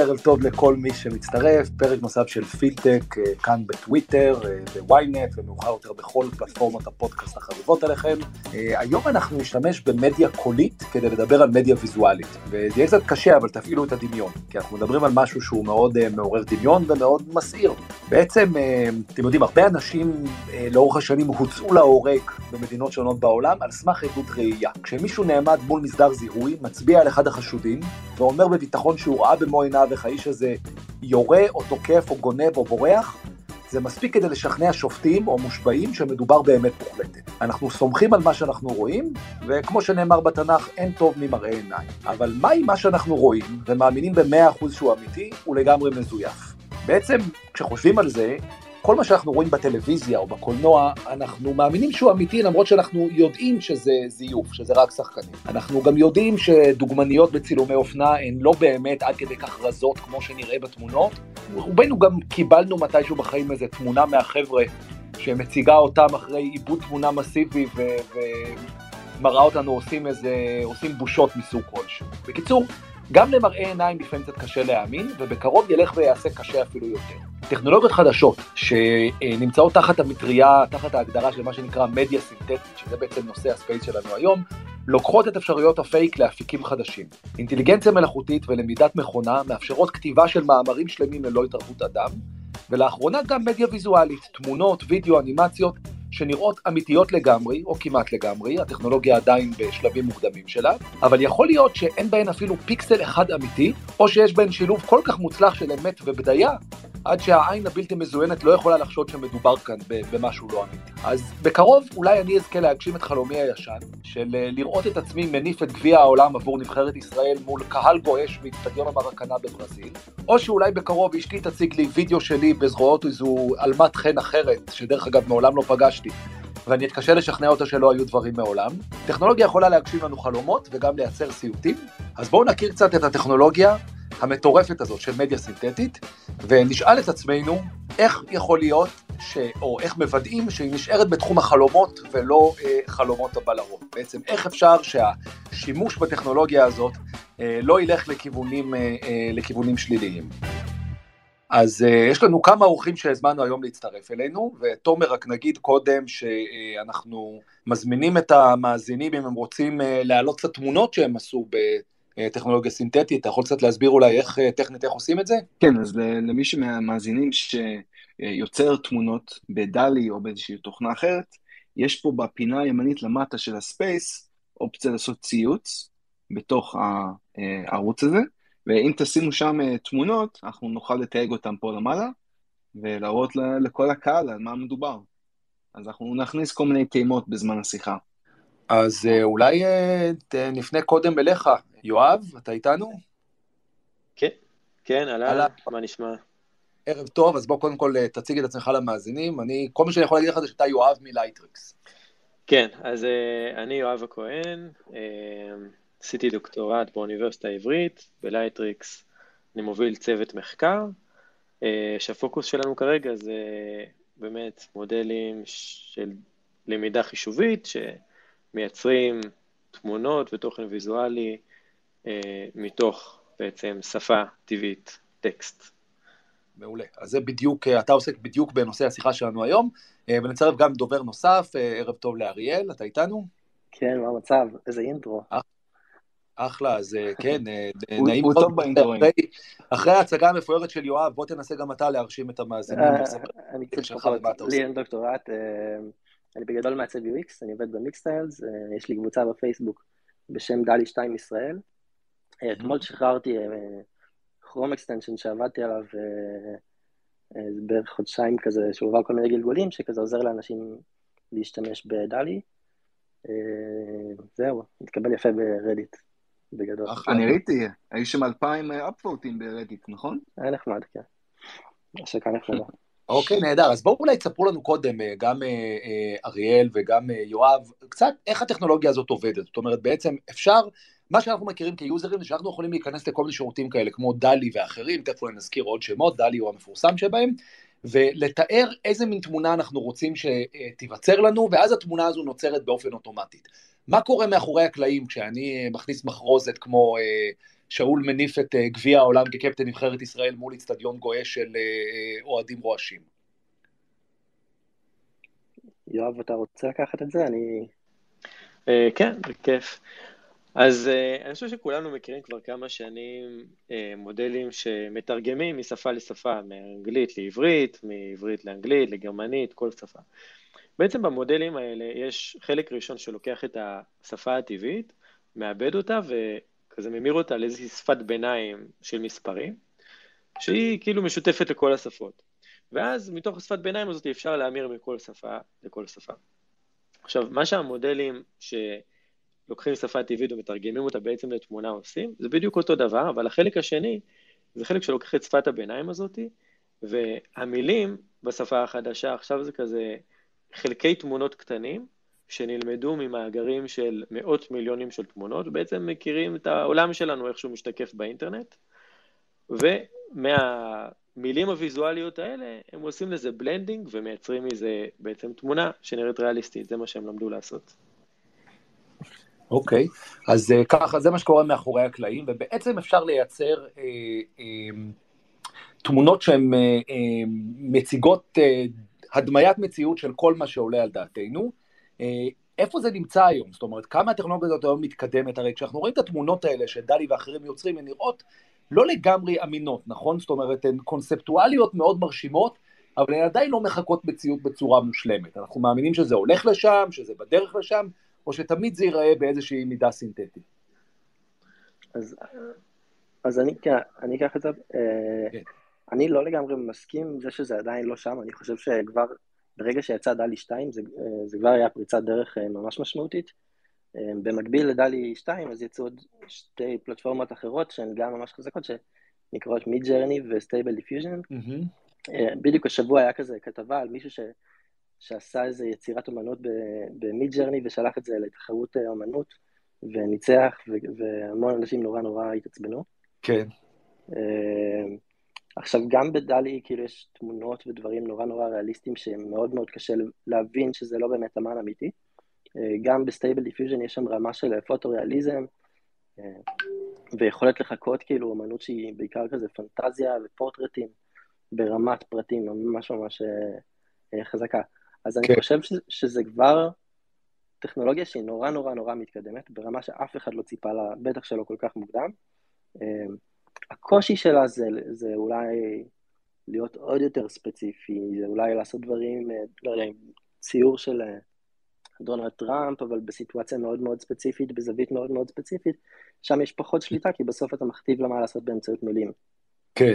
ערב טוב לכל מי שמצטרף, פרק נוסף של פילטק אה, כאן בטוויטר, אה, בוויינט ומאוחר יותר בכל פלטפורמות הפודקאסט החביבות עליכם. אה, היום אנחנו נשתמש במדיה קולית כדי לדבר על מדיה ויזואלית, וזה יהיה קצת קשה אבל תפעילו את הדמיון, כי אנחנו מדברים על משהו שהוא מאוד מעורר דמיון ומאוד מסעיר. בעצם, אתם יודעים, הרבה אנשים לאורך השנים הוצאו להורג במדינות שונות בעולם על סמך עדות ראייה. כשמישהו נעמד מול מסדר זיהוי, מצביע על אחד החשודים, ואומר בביטחון שהוא ראה במו עיניו איך האיש הזה יורה או תוקף או גונב או בורח, זה מספיק כדי לשכנע שופטים או מושבעים שמדובר באמת מוחלטת. אנחנו סומכים על מה שאנחנו רואים, וכמו שנאמר בתנ"ך, אין טוב ממראה עיניים. אבל מה עם מה שאנחנו רואים, ומאמינים במאה אחוז שהוא אמיתי, הוא לגמרי מזויף. בעצם, כשחושבים על זה, כל מה שאנחנו רואים בטלוויזיה או בקולנוע, אנחנו מאמינים שהוא אמיתי למרות שאנחנו יודעים שזה זיוף, שזה רק שחקנים. אנחנו גם יודעים שדוגמניות בצילומי אופנה הן לא באמת עד כדי כך רזות כמו שנראה בתמונות. רובנו גם קיבלנו מתישהו בחיים איזה תמונה מהחבר'ה שמציגה אותם אחרי עיבוד תמונה מסיבי ו... ומראה אותנו עושים איזה, עושים בושות מסוג כלשהו. בקיצור, גם למראה עיניים לפעמים קצת קשה להאמין, ובקרוב ילך ויעשה קשה אפילו יותר. טכנולוגיות חדשות שנמצאות תחת המטריה, תחת ההגדרה של מה שנקרא מדיה סינתטית, שזה בעצם נושא הספייס שלנו היום, לוקחות את אפשרויות הפייק לאפיקים חדשים. אינטליגנציה מלאכותית ולמידת מכונה מאפשרות כתיבה של מאמרים שלמים ללא התערבות אדם, ולאחרונה גם מדיה ויזואלית, תמונות, וידאו, אנימציות, שנראות אמיתיות לגמרי, או כמעט לגמרי, הטכנולוגיה עדיין בשלבים מוקדמים שלה, אבל יכול להיות שאין בהן אפילו פיקסל אחד אמיתי, או שיש בהן שילוב כל כך מוצלח של אמת ובדיה, עד שהעין הבלתי מזוינת לא יכולה לחשוד שמדובר כאן במשהו לא אמיתי. אז בקרוב אולי אני אזכה להגשים את חלומי הישן, של אה, לראות את עצמי מניף את גביע העולם עבור נבחרת ישראל מול קהל גועש באיצטדיון המרקנה בברזיל, או שאולי בקרוב אשתי תציג לי וידאו שלי בזרועות איזו עלמת חן אחרת, שדרך אגב מעולם לא פגשתי. ואני אתקשה לשכנע אותה שלא היו דברים מעולם. טכנולוגיה יכולה להגשים לנו חלומות וגם לייצר סיוטים, אז בואו נכיר קצת את הטכנולוגיה המטורפת הזאת של מדיה סינתטית, ונשאל את עצמנו איך יכול להיות, ש... או איך מוודאים שהיא נשארת בתחום החלומות ולא אה, חלומות הבלהות. בעצם איך אפשר שהשימוש בטכנולוגיה הזאת אה, לא ילך לכיוונים, אה, אה, לכיוונים שליליים. אז uh, יש לנו כמה אורחים שהזמנו היום להצטרף אלינו, ותומר רק נגיד קודם שאנחנו מזמינים את המאזינים אם הם רוצים uh, להעלות קצת תמונות שהם עשו טכנולוגיה סינתטית, אתה יכול קצת להסביר אולי איך, אה, טכנית איך עושים את זה? כן, אז למי שמאזינים שיוצר תמונות בדלי או באיזושהי תוכנה אחרת, יש פה בפינה הימנית למטה של הספייס אופציה לעשות ציוץ בתוך הערוץ הזה, ואם תשימו שם אה, תמונות, אנחנו נוכל לתייג אותם פה למעלה, ולהראות לכל הקהל על מה מדובר. אז אנחנו נכניס כל מיני טעימות בזמן השיחה. אז אה, אולי נפנה קודם אליך, יואב, אתה איתנו? כן, כן, אהלן, מה נשמע? ערב טוב, אז בוא קודם כל אה, תציג את עצמך למאזינים. אני, כל מה שאני יכול להגיד לך זה שאתה יואב מ Lightricks. כן, אז אה, אני יואב הכהן, אה, עשיתי דוקטורט באוניברסיטה העברית, ב Lightricks אני מוביל צוות מחקר, שהפוקוס שלנו כרגע זה באמת מודלים של למידה חישובית, שמייצרים תמונות ותוכן ויזואלי אה, מתוך בעצם שפה טבעית, טקסט. מעולה. אז זה בדיוק, אה, אתה עוסק בדיוק בנושא השיחה שלנו היום, אה, ונצרף גם דובר נוסף, ערב טוב לאריאל, אתה איתנו? כן, מה המצב? איזה אינטרו. אחלה, אז כן, נעים מאוד. הוא טוב באינטרואים. אחרי ההצגה המפוארת של יואב, בוא תנסה גם אתה להרשים את המאזינים. אני קצת פחות, לי אין דוקטורט, אני בגדול מעצב UX, אני עובד ב Mixtiles, יש לי קבוצה בפייסבוק בשם DALL-E 2 ישראל. אה, אתמול שחררתי Chrome extension שעבדתי עליו אה, אה, בערך חודשיים כזה, שהוא עבר כל מיני גלגולים, שכזה עוזר לאנשים להשתמש ב DALL-E. זהו, התקבל יפה ברדיט, בגדול. אני ראיתי, היו שם אלפיים אפוורטים ברדיט, נכון? היה נחמד, כן. השקה נחמדה. אוקיי, נהדר. אז בואו אולי תספרו לנו קודם, גם אריאל וגם יואב, קצת איך הטכנולוגיה הזאת עובדת. זאת אומרת, בעצם אפשר מה שאנחנו מכירים כיוזרים זה שאנחנו יכולים להיכנס לכל מיני שירותים כאלה, כמו דלי ואחרים, תכף אולי נזכיר עוד שמות, דלי הוא המפורסם שבהם, ולתאר איזה מין תמונה אנחנו רוצים שתיווצר לנו, ואז התמונה הזו נוצרת באופן אוטומטית. מה קורה מאחורי הקלעים כשאני מכניס מחרוזת כמו שאול מניף את גביע העולם כקפטן נבחרת ישראל מול איצטדיון גועש של אוהדים רועשים? יואב, אתה רוצה לקחת את זה? אני... כן, בכיף. אז uh, אני חושב שכולנו מכירים כבר כמה שנים uh, מודלים שמתרגמים משפה לשפה, מאנגלית לעברית, מעברית לאנגלית, לגרמנית, כל שפה. בעצם במודלים האלה יש חלק ראשון שלוקח את השפה הטבעית, מאבד אותה וכזה ממיר אותה לאיזושהי שפת ביניים של מספרים, שהיא כאילו משותפת לכל השפות. ואז מתוך השפת ביניים הזאת אפשר להמיר מכל שפה לכל שפה. עכשיו, מה שהמודלים ש... לוקחים שפה טבעית ומתרגמים אותה בעצם לתמונה עושים, זה בדיוק אותו דבר, אבל החלק השני זה חלק שלוקח את שפת הביניים הזאתי, והמילים בשפה החדשה עכשיו זה כזה חלקי תמונות קטנים, שנלמדו ממאגרים של מאות מיליונים של תמונות, ובעצם מכירים את העולם שלנו, איך שהוא משתקף באינטרנט, ומהמילים הוויזואליות האלה, הם עושים לזה blending ומייצרים מזה בעצם תמונה שנראית ריאליסטית, זה מה שהם למדו לעשות. אוקיי, okay. אז אה, ככה, זה מה שקורה מאחורי הקלעים, ובעצם אפשר לייצר אה, uh, תמונות שהן uh, uh, מציגות uh, הדמיית מציאות של כל מה שעולה על דעתנו. Uh, איפה זה נמצא היום? זאת אומרת, כמה הטכנולוגיה הזאת היום מתקדמת? הרי כשאנחנו רואים את התמונות האלה שדלי ואחרים יוצרים, הן נראות לא לגמרי אמינות, נכון? זאת אומרת, הן קונספטואליות מאוד מרשימות, אבל הן עדיין לא מחקות מציאות בצורה מושלמת. אנחנו מאמינים שזה הולך לשם, שזה בדרך לשם, או שתמיד זה ייראה באיזושהי מידה סינתטית? אז, אז אני, אני אקח את זה. אה, כן. אני לא לגמרי מסכים עם זה שזה עדיין לא שם, אני חושב שכבר ברגע שיצא DALL-E 2 זה, אה, זה כבר היה פריצת דרך אה, ממש משמעותית. במקביל ל DALL-E 2 אז יצאו עוד שתי פלטפורמות אחרות שהן גם ממש חזקות, שנקראות Midjourney ו Stable Diffusion. בדיוק השבוע היה כזה כתבה על מישהו ש... שעשה איזה יצירת אומנות ב Midjourney ושלח את זה לתחרות אה, אומנות וניצח, והמון אנשים נורא נורא התעצבנו. כן. אה, עכשיו, גם ב DALL-E, כאילו, יש תמונות ודברים נורא נורא ריאליסטיים שהם מאוד מאוד קשה להבין שזה לא באמת אמן אמיתי. אה, גם ב Stable Diffusion יש שם רמה של פוטו-ריאליזם, ויכולת לחקות כאילו אמנות שהיא בעיקר כזה פנטזיה ופורטרטים ברמת פרטים ממש ממש חזקה. אז אני כן. חושב ש, שזה כבר טכנולוגיה שהיא נורא נורא נורא מתקדמת, ברמה שאף אחד לא ציפה לה, בטח שלא כל כך מוקדם. אמ, הקושי שלה זה, זה אולי להיות עוד יותר ספציפי, זה אולי לעשות דברים, אה, לא יודע, ציור של אה, דונלד טראמפ, אבל בסיטואציה מאוד מאוד ספציפית, בזווית מאוד מאוד ספציפית, שם יש פחות שליטה, כי בסוף אתה מכתיב לה מה לעשות באמצעות מילים. כן.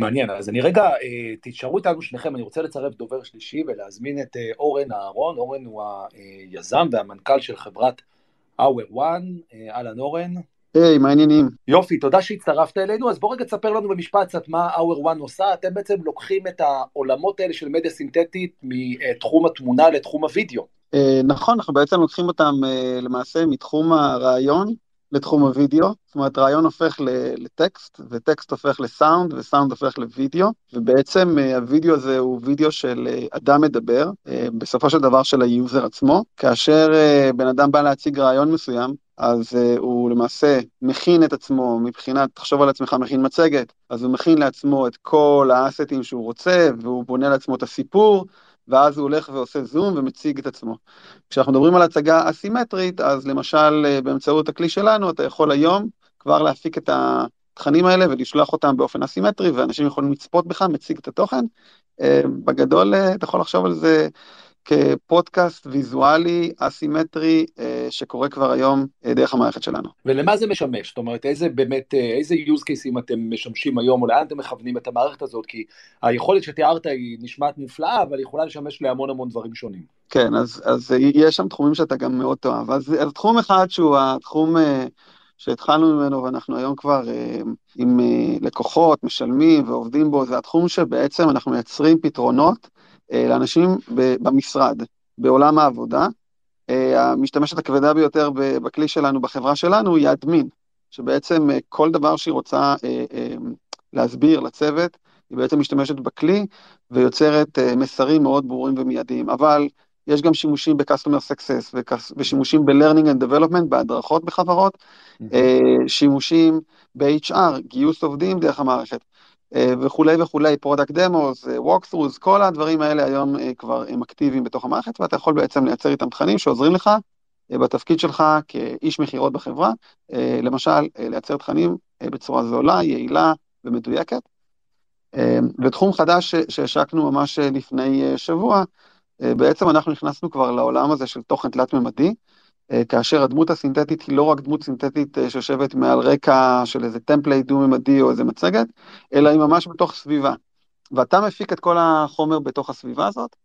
מעניין, אז אני רגע, אה, תישארו איתנו שניכם, אני רוצה לצרף דובר שלישי ולהזמין את אה, אורן אהרון, אורן הוא היזם והמנכ"ל של חברת Hour One, אה, אהלן אורן. היי, hey, מה העניינים? יופי, תודה שהצטרפת אלינו, אז בוא רגע תספר לנו במשפט קצת מה Hour One עושה, אתם בעצם לוקחים את העולמות האלה של מדיה סינתטית מתחום התמונה לתחום הוידאו. נכון, אנחנו בעצם לוקחים אותם למעשה מתחום הרעיון לתחום הוידאו, זאת אומרת רעיון הופך לטקסט, וטקסט הופך לסאונד, וסאונד הופך לוידאו, ובעצם אה, הוידאו הזה הוא וידאו של אה, אדם מדבר, אה, בסופו של דבר של ה-user עצמו, כאשר בן אדם בא להציג רעיון מסוים, אז הוא למעשה מכין את עצמו מבחינת, תחשוב על עצמך, מכין מצגת, אז הוא מכין לעצמו את כל ה-assetים שהוא רוצה, והוא בונה לעצמו את הסיפור, ואז הוא הולך ועושה זום ומציג את עצמו. כשאנחנו מדברים על הצגה אסימטרית, אז למשל אה, באמצעות הכלי שלנו, אתה יכול היום כבר להפיק את התכנים האלה ולשלוח אותם באופן אסימטרי, ואנשים יכולים לצפות בך, מציג את התוכן. אה, בגדול, אה, אתה יכול לחשוב על זה כפודקאסט ויזואלי, אסימטרי, שקורה כבר היום אה, דרך המערכת שלנו. ולמה זה משמש? זאת אומרת, איזה באמת, אה, איזה use cases אתם משמשים היום, או לאן אתם מכוונים את המערכת הזאת? כי היכולת שתיארת היא נשמעת מופלאה, אבל היא יכולה לשמש להמון המון דברים שונים. כן, אז, אז יש שם תחומים שאתה גם מאוד תאהב. אז, אז תחום אחד שהוא התחום... שהתחלנו ממנו ואנחנו היום כבר אה, עם אה, לקוחות, משלמים ועובדים בו, זה התחום שבעצם אנחנו מייצרים פתרונות אה, לאנשים במשרד, בעולם העבודה. אה, המשתמשת הכבדה ביותר בכלי שלנו, בחברה שלנו, היא אדמין, שבעצם אה, כל דבר שהיא רוצה להסביר לצוות, היא בעצם משתמשת בכלי ויוצרת מסרים מאוד ברורים ומיידיים, אבל יש גם שימושים ב-customer success ושימושים ב-learning and development, בהדרכות בחברות, mm-hmm. שימושים ב-HR, גיוס עובדים דרך המערכת, וכולי וכולי, product demos, walkthroughs, כל הדברים האלה היום כבר הם אקטיביים בתוך המערכת, ואתה יכול בעצם לייצר איתם תכנים שעוזרים לך בתפקיד שלך כאיש מכירות בחברה, למשל, לייצר תכנים בצורה זולה, יעילה ומדויקת. ותחום חדש שהשקנו ממש לפני שבוע, בעצם אנחנו נכנסנו כבר לעולם הזה של תוכן תלת-ממדי, כאשר הדמות הסינתטית היא לא רק דמות סינתטית שיושבת מעל רקע של איזה template דו-ממדי או איזה מצגת, אלא היא ממש בתוך סביבה. ואתה מפיק את כל החומר בתוך הסביבה הזאת,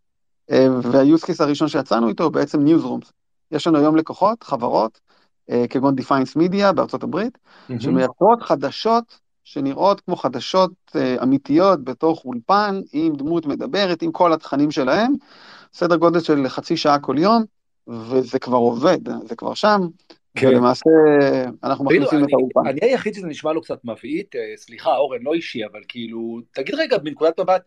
וה-use case הראשון שיצאנו איתו הוא בעצם newsrooms. יש לנו היום לקוחות, חברות, כגון Defiance Media בארצות הברית, mm-hmm. שמייצרות חדשות שנראות כמו חדשות אמיתיות בתוך אולפן, עם דמות מדברת, עם כל התכנים שלהם, סדר גודל של חצי שעה כל יום, וזה כבר עובד, זה כבר שם, כן. ולמעשה אנחנו מכניסים את האולפן. אני היחיד שזה נשמע לו קצת מבעית, סליחה אורן, לא אישי, אבל כאילו, תגיד רגע, מנקודת מבט,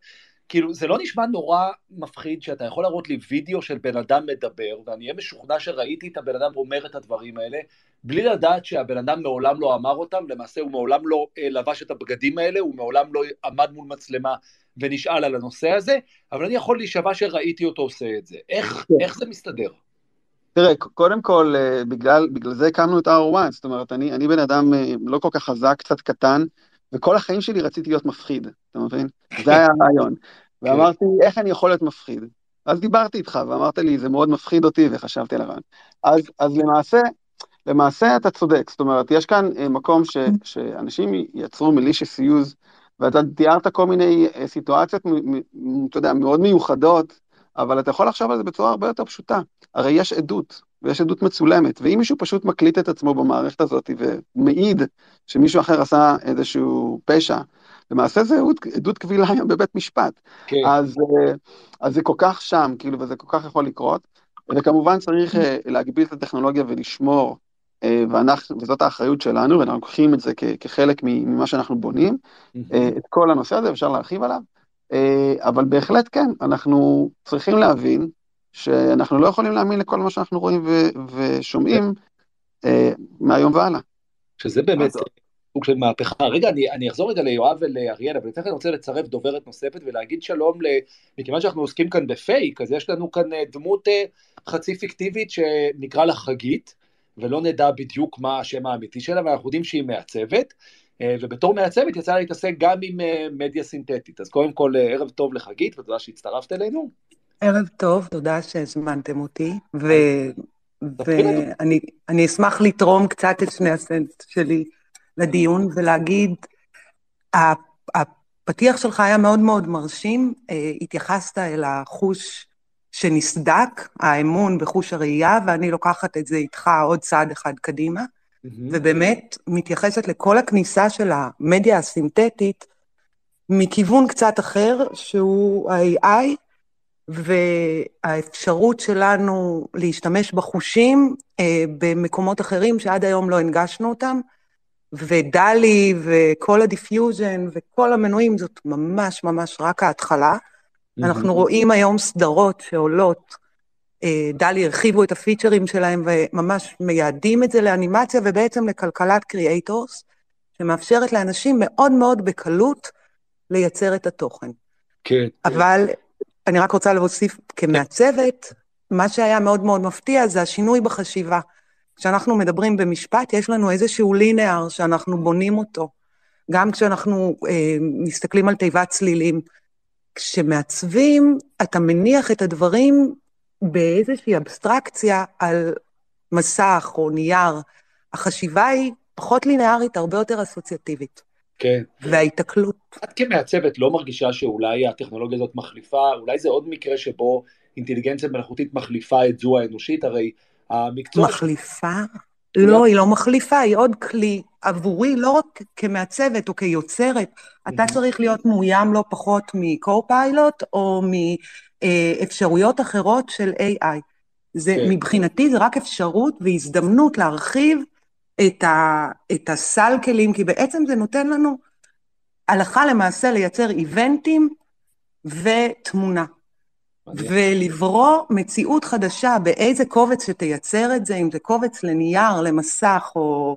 כאילו, זה לא נשמע נורא מפחיד שאתה יכול להראות לי וידאו של בן אדם מדבר, ואני אהיה משוכנע שראיתי את הבן אדם אומר את הדברים האלה, בלי לדעת שהבן אדם מעולם לא אמר אותם, למעשה הוא מעולם לא אה, לבש את הבגדים האלה, הוא מעולם לא עמד מול מצלמה ונשאל על הנושא הזה, אבל אני יכול להישבע שראיתי אותו עושה את זה. איך, כן. איך זה מסתדר? תראה, קודם כל, אה, בגלל, בגלל זה הקמנו את R1, זאת אומרת, אני, אני בן אדם אה, לא כל כך חזק, קצת קטן, וכל החיים שלי רציתי להיות מפחיד, אתה מבין? זה היה הרעיון. כן. ואמרתי, איך אני יכול להיות מפחיד? אז דיברתי איתך, ואמרת לי, זה מאוד מפחיד אותי, וחשבתי על הרעיון. אז, אז למעשה, למעשה אתה צודק, זאת אומרת, יש כאן אה, מקום ש, שאנשים יצרו malicious use, ואתה תיארת כל מיני סיטואציות, אתה יודע, מאוד מיוחדות, אבל אתה יכול לחשוב על זה בצורה הרבה יותר פשוטה. הרי יש עדות, ויש עדות מצולמת, ואם מישהו פשוט מקליט את עצמו במערכת הזאת ומעיד שמישהו אחר עשה איזשהו פשע, למעשה זה עדות, עדות קבילה היום בבית משפט. כן. אז, אז זה כל כך שם, כאילו, וזה כל כך יכול לקרות, וכמובן צריך אה, להגביל את הטכנולוגיה ולשמור, אה, ואנחנו, וזאת האחריות שלנו, ואנחנו לוקחים את זה כחלק ממה שאנחנו בונים, אה, את כל הנושא הזה, אפשר להרחיב עליו. אה, אבל בהחלט כן, אנחנו צריכים להבין שאנחנו לא יכולים להאמין לכל מה שאנחנו רואים ושומעים אה, מהיום והלאה. שזה באמת סוג של מהפכה. רגע, אני, אני אחזור רגע ליואב ולאריאל, אבל כן אני רוצה לצרף דוברת נוספת ולהגיד שלום, ל... מכיוון שאנחנו עוסקים כאן בפייק, אז יש לנו כאן אה, דמות חצי פיקטיבית שנקרא לה חגית, ולא נדע בדיוק מה השם האמיתי שלה, ואנחנו יודעים שהיא מעצבת. אה, ובתור מעצבת יצא לה להתעסק גם עם אה, מדיה סינתטית. אז קודם כל, אה, ערב טוב לחגית, ותודה שהצטרפת אלינו. ערב טוב, תודה שהזמנתם אותי, ו... ואני אשמח לתרום קצת את שני הסנט שלי לדיון ולהגיד, הפתיח שלך היה מאוד מאוד מרשים, התייחסת אל החוש שנסדק, האמון בחוש הראייה, ואני לוקחת את זה איתך עוד צעד אחד קדימה. Mm-hmm. ובאמת מתייחסת לכל הכניסה של המדיה הסינתטית מכיוון קצת אחר, שהוא ה-AI, והאפשרות שלנו להשתמש בחושים אה, במקומות אחרים שעד היום לא הנגשנו אותם, ו-DALL-E וכל ה-diffusion וכל המנויים, זאת ממש ממש רק ההתחלה. Mm-hmm. אנחנו רואים היום סדרות שעולות DALL-E הרחיבו את הפיצ'רים שלהם וממש מייעדים את זה לאנימציה ובעצם לכלכלת creators, שמאפשרת לאנשים מאוד מאוד בקלות לייצר את התוכן. כן. אבל אני רק רוצה להוסיף, כמעצבת, מה שהיה מאוד מאוד מפתיע זה השינוי בחשיבה. כשאנחנו מדברים במשפט, יש לנו איזשהו לינאר שאנחנו בונים אותו. גם כשאנחנו אה, מסתכלים על תיבת צלילים. כשמעצבים, אתה מניח את הדברים באיזושהי אבסטרקציה על מסך או נייר. החשיבה היא פחות לינארית, הרבה יותר אסוציאטיבית. כן. וההיתקלות. את כמעצבת לא מרגישה שאולי הטכנולוגיה הזאת מחליפה, אולי זה עוד מקרה שבו אינטליגנציה מלאכותית מחליפה את זו האנושית, הרי המקצוע... מחליפה? לא, היא לא מחליפה, היא עוד כלי עבורי, לא רק כמעצבת או כיוצרת. אתה צריך להיות מאוים לא פחות מקו-פיילוט או מאפשרויות אחרות של AI. זה, כן. מבחינתי זה רק אפשרות והזדמנות להרחיב את, ה, את הסל כלים, כי בעצם זה נותן לנו הלכה למעשה לייצר איבנטים ותמונה. ולברוא מציאות חדשה באיזה קובץ שתייצר את זה, אם זה קובץ לנייר, למסך או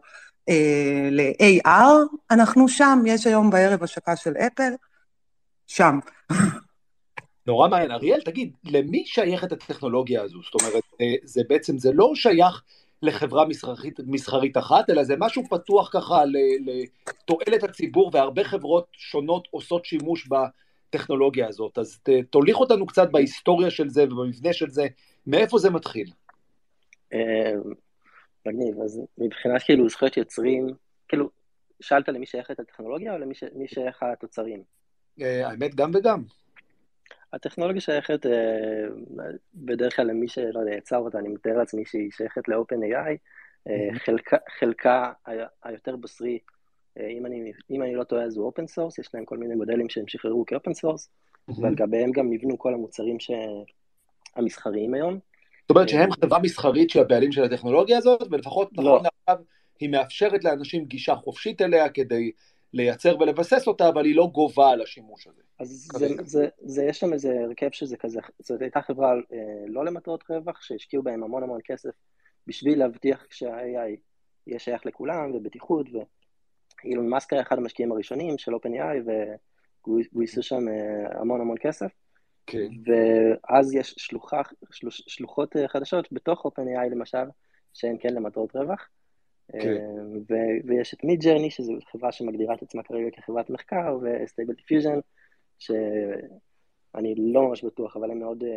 אה, ל-AR, אנחנו שם, יש היום בערב השקה של אפל, שם. נורא מעניין. אריאל, תגיד, למי שייכת הטכנולוגיה הזו? זאת אומרת, אה, זה בעצם, זה לא שייך לחברה מסחרית, מסחרית אחת, אלא זה משהו פתוח ככה לתועלת הציבור, והרבה חברות שונות עושות שימוש בטכנולוגיה הזאת. אז תוליך אותנו קצת בהיסטוריה של זה ובמבנה של זה, מאיפה זה מתחיל? אה, מגניב, אז מבחינת כאילו זכויות יוצרים, כאילו, שאלת למי שייכת הטכנולוגיה או למי שייך התוצרים? אה, האמת, גם וגם. הטכנולוגיה שייכת אה, בדרך כלל למי שלא יודע, יצר אותה, אני מתאר לעצמי שהיא שייכת ל-OpenAI, אה, חלקה, חלקה היותר בשרי, אה, אם אני, אם אני לא טועה, אז הוא open source, יש להם כל מיני מודלים שהם שחררו כ-open source, ועל גביהם גם נבנו כל המוצרים המסחריים היום. זאת אומרת שהם חברה מסחרית של הבעלים של הטכנולוגיה הזאת, ולפחות נכון לא. עכשיו היא מאפשרת לאנשים גישה חופשית אליה כדי לייצר ולבסס אותה, אבל היא לא גובה על השימוש הזה. אז זה, זה, זה, זה, יש שם איזה הרכב שזה כזה, זאת הייתה חברה אה, לא למטרות רווח, שהשקיעו בהם המון המון כסף בשביל להבטיח שה-AI יהיה שייך לכולם, ובטיחות, ואילון מאסק היה אחד המשקיעים הראשונים של OpenAI, והוא ייסו שם אה, המון המון כסף. כן. ואז יש שלוחה, שלוש, שלוחות אה, חדשות בתוך OpenAI למשל, שהן כן למטרות רווח. כן. ו- ויש את Midjourney, שזו חברה שמגדירה את עצמה כרגע כחברת מחקר, ו-Stable Diffusion, שאני לא ממש בטוח, אבל הם מאוד uh,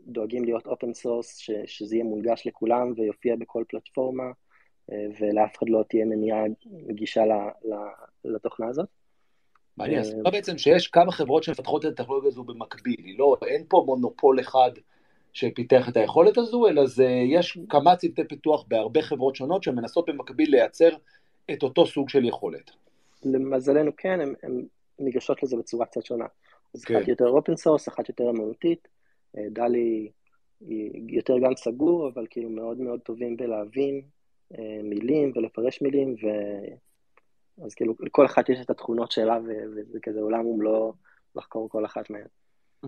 דואגים להיות open source, ש- שזה יהיה מונגש לכולם ויופיע בכל פלטפורמה, uh, ולאף אחד לא תהיה מניעה גישה ל- ל- לתוכנה הזאת. מעניין, אז בעצם שיש כמה חברות שמפתחות את הטכנולוגיה הזו במקביל, לא, אין פה מונופול אחד שפיתח את היכולת הזו, אלא זה, יש כמה צוותי פיתוח בהרבה חברות שונות שמנסות במקביל לייצר את אותו סוג של יכולת. למזלנו כן, הן ניגשות לזה בצורה קצת שונה. אז כן. אחת יותר open source, אחת יותר אמנותית, אה, DALL-E היא יותר גם סגור, אבל כאילו מאוד מאוד טובים בלהבין אה, מילים ולפרש מילים, ו... אז כאילו לכל אחת יש את התכונות שלה, וזה כזה עולם ומלואו לחקור כל אחת מהן.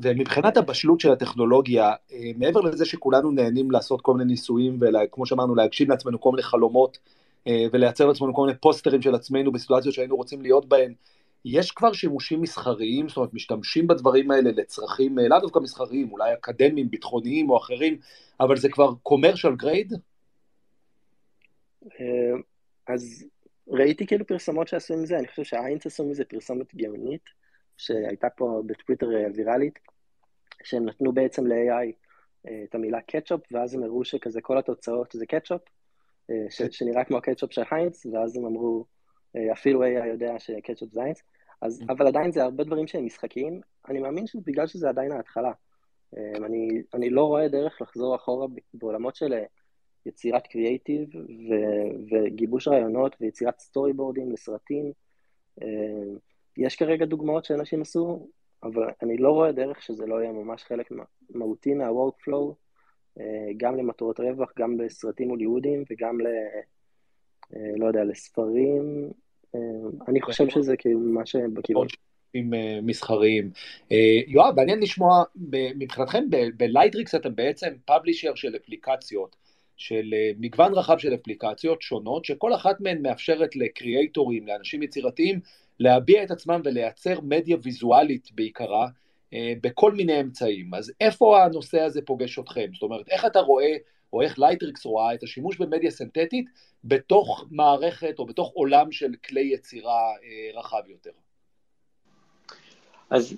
ומבחינת הבשלות של הטכנולוגיה, אה, מעבר לזה שכולנו נהנים לעשות כל מיני ניסויים, וכמו שאמרנו, להגשים לעצמנו כל מיני חלומות, אה, ולייצר לעצמנו כל מיני פוסטרים של עצמנו בסיטואציות שהיינו רוצים להיות בהן, יש כבר שימושים מסחריים, זאת אומרת, משתמשים בדברים האלה לצרכים אה, לאו דווקא מסחריים, אולי אקדמיים, ביטחוניים או אחרים, אבל זה כבר commercial grade? אז ראיתי כאילו פרסמות שעשו עם זה, אני חושב שהאיינס עשו מזה פרסומת גאונית. שהייתה פה בטוויטר אה, ויראלית, שהם נתנו בעצם ל-AI אה, את המילה קטשופ, ואז הם הראו שכזה כל התוצאות זה קטשופ, אה, ש- שנראה כמו הקטשופ של היינץ, ואז הם אמרו, אפילו AI יודע שקטשופ זה היינץ, אז, mm. אבל עדיין זה הרבה דברים שהם משחקיים, אני מאמין שבגלל שזה עדיין ההתחלה. אני, אני לא רואה דרך לחזור אחורה בעולמות של יצירת קריאייטיב וגיבוש רעיונות ויצירת סטורי בורדים לסרטים. יש כרגע דוגמאות שאנשים עשו, אבל אני לא רואה דרך שזה לא יהיה ממש חלק מהותי מה-workflow, אה, גם למטרות רווח, גם בסרטים הוליוודיים וגם ל... אה, לא יודע, לספרים. אה, אני חושב שזה כאילו מה שבכיוון. מסחריים. יואב, מעניין לשמוע, מבחינתכם ב-Lightricks אתם בעצם publisher של אפליקציות, של מגוון רחב של אפליקציות שונות, שכל אחת מהן מאפשרת ל-creatorים, לאנשים יצירתיים, להביע את עצמם ולייצר מדיה ויזואלית בעיקרה, אה, בכל מיני אמצעים. אז איפה הנושא הזה פוגש אתכם? זאת אומרת, איך אתה רואה, או איך Lightricks רואה את השימוש במדיה סינתטית בתוך מערכת או בתוך עולם של כלי יצירה אה, רחב יותר? אז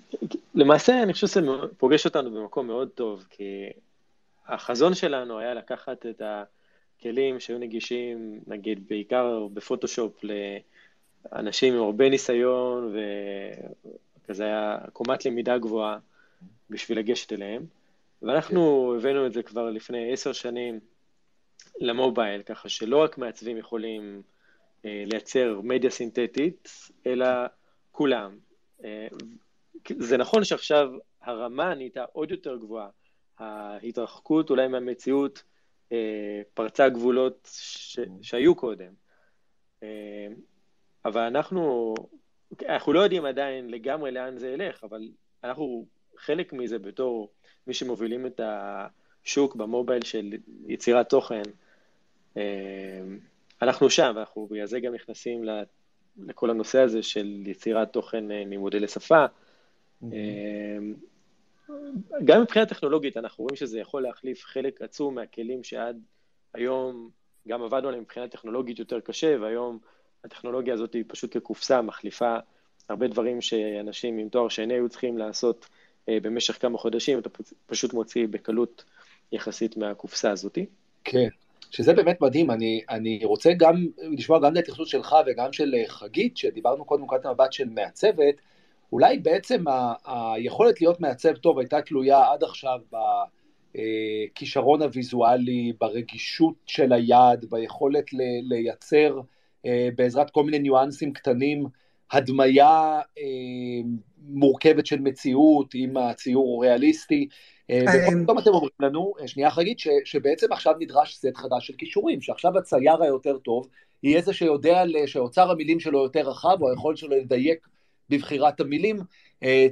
למעשה אני חושב שזה פוגש אותנו במקום מאוד טוב, כי החזון שלנו היה לקחת את הכלים שהיו נגישים, נגיד בעיקר בפוטושופ, אנשים עם הרבה ניסיון, וכזה היה קומת למידה גבוהה בשביל לגשת אליהם. ואנחנו כן. הבאנו את זה כבר לפני עשר שנים למובייל, ככה שלא רק מעצבים יכולים אה, לייצר מדיה סינתטית, אלא כולם. אה, זה נכון שעכשיו הרמה נהייתה עוד יותר גבוהה, ההתרחקות אולי מהמציאות אה, פרצה גבולות ש... שהיו קודם. אה, אבל אנחנו אנחנו לא יודעים עדיין לגמרי לאן זה ילך, אבל אנחנו חלק מזה בתור מי שמובילים את השוק במובייל של יצירת תוכן. אה, אנחנו שם, ואנחנו בגלל זה גם נכנסים לכל הנושא הזה של יצירת תוכן אה, ממודל לשפה. Mm-hmm. גם מבחינה טכנולוגית אנחנו רואים שזה יכול להחליף חלק עצום מהכלים שעד היום גם עבדנו עליהם מבחינה טכנולוגית יותר קשה, והיום הטכנולוגיה הזאת היא פשוט כקופסה מחליפה הרבה דברים שאנשים עם תואר שני היו צריכים לעשות אה, במשך כמה חודשים, אתה פשוט מוציא בקלות יחסית מהקופסה הזאת. כן, שזה באמת מדהים, אני, אני רוצה גם לשמוע גם את ההתייחסות שלך וגם של אה, חגית, שדיברנו קודם כל המבט של מעצבת, אולי בעצם ה, היכולת להיות מעצב טוב הייתה תלויה עד עכשיו בכישרון הוויזואלי, ברגישות של היד, ביכולת ל, לייצר אה, בעזרת כל מיני ניואנסים קטנים, הדמיה אה, מורכבת של מציאות, עם הציור ריאליסטי. אה, ופתאום אתם אומרים לנו, שנייה חגית, שבעצם עכשיו נדרש סט חדש של כישורים, שעכשיו הצייר היותר טוב יהיה זה שיודע שאוצר המילים שלו יותר רחב, או היכולת שלו לדייק בבחירת המילים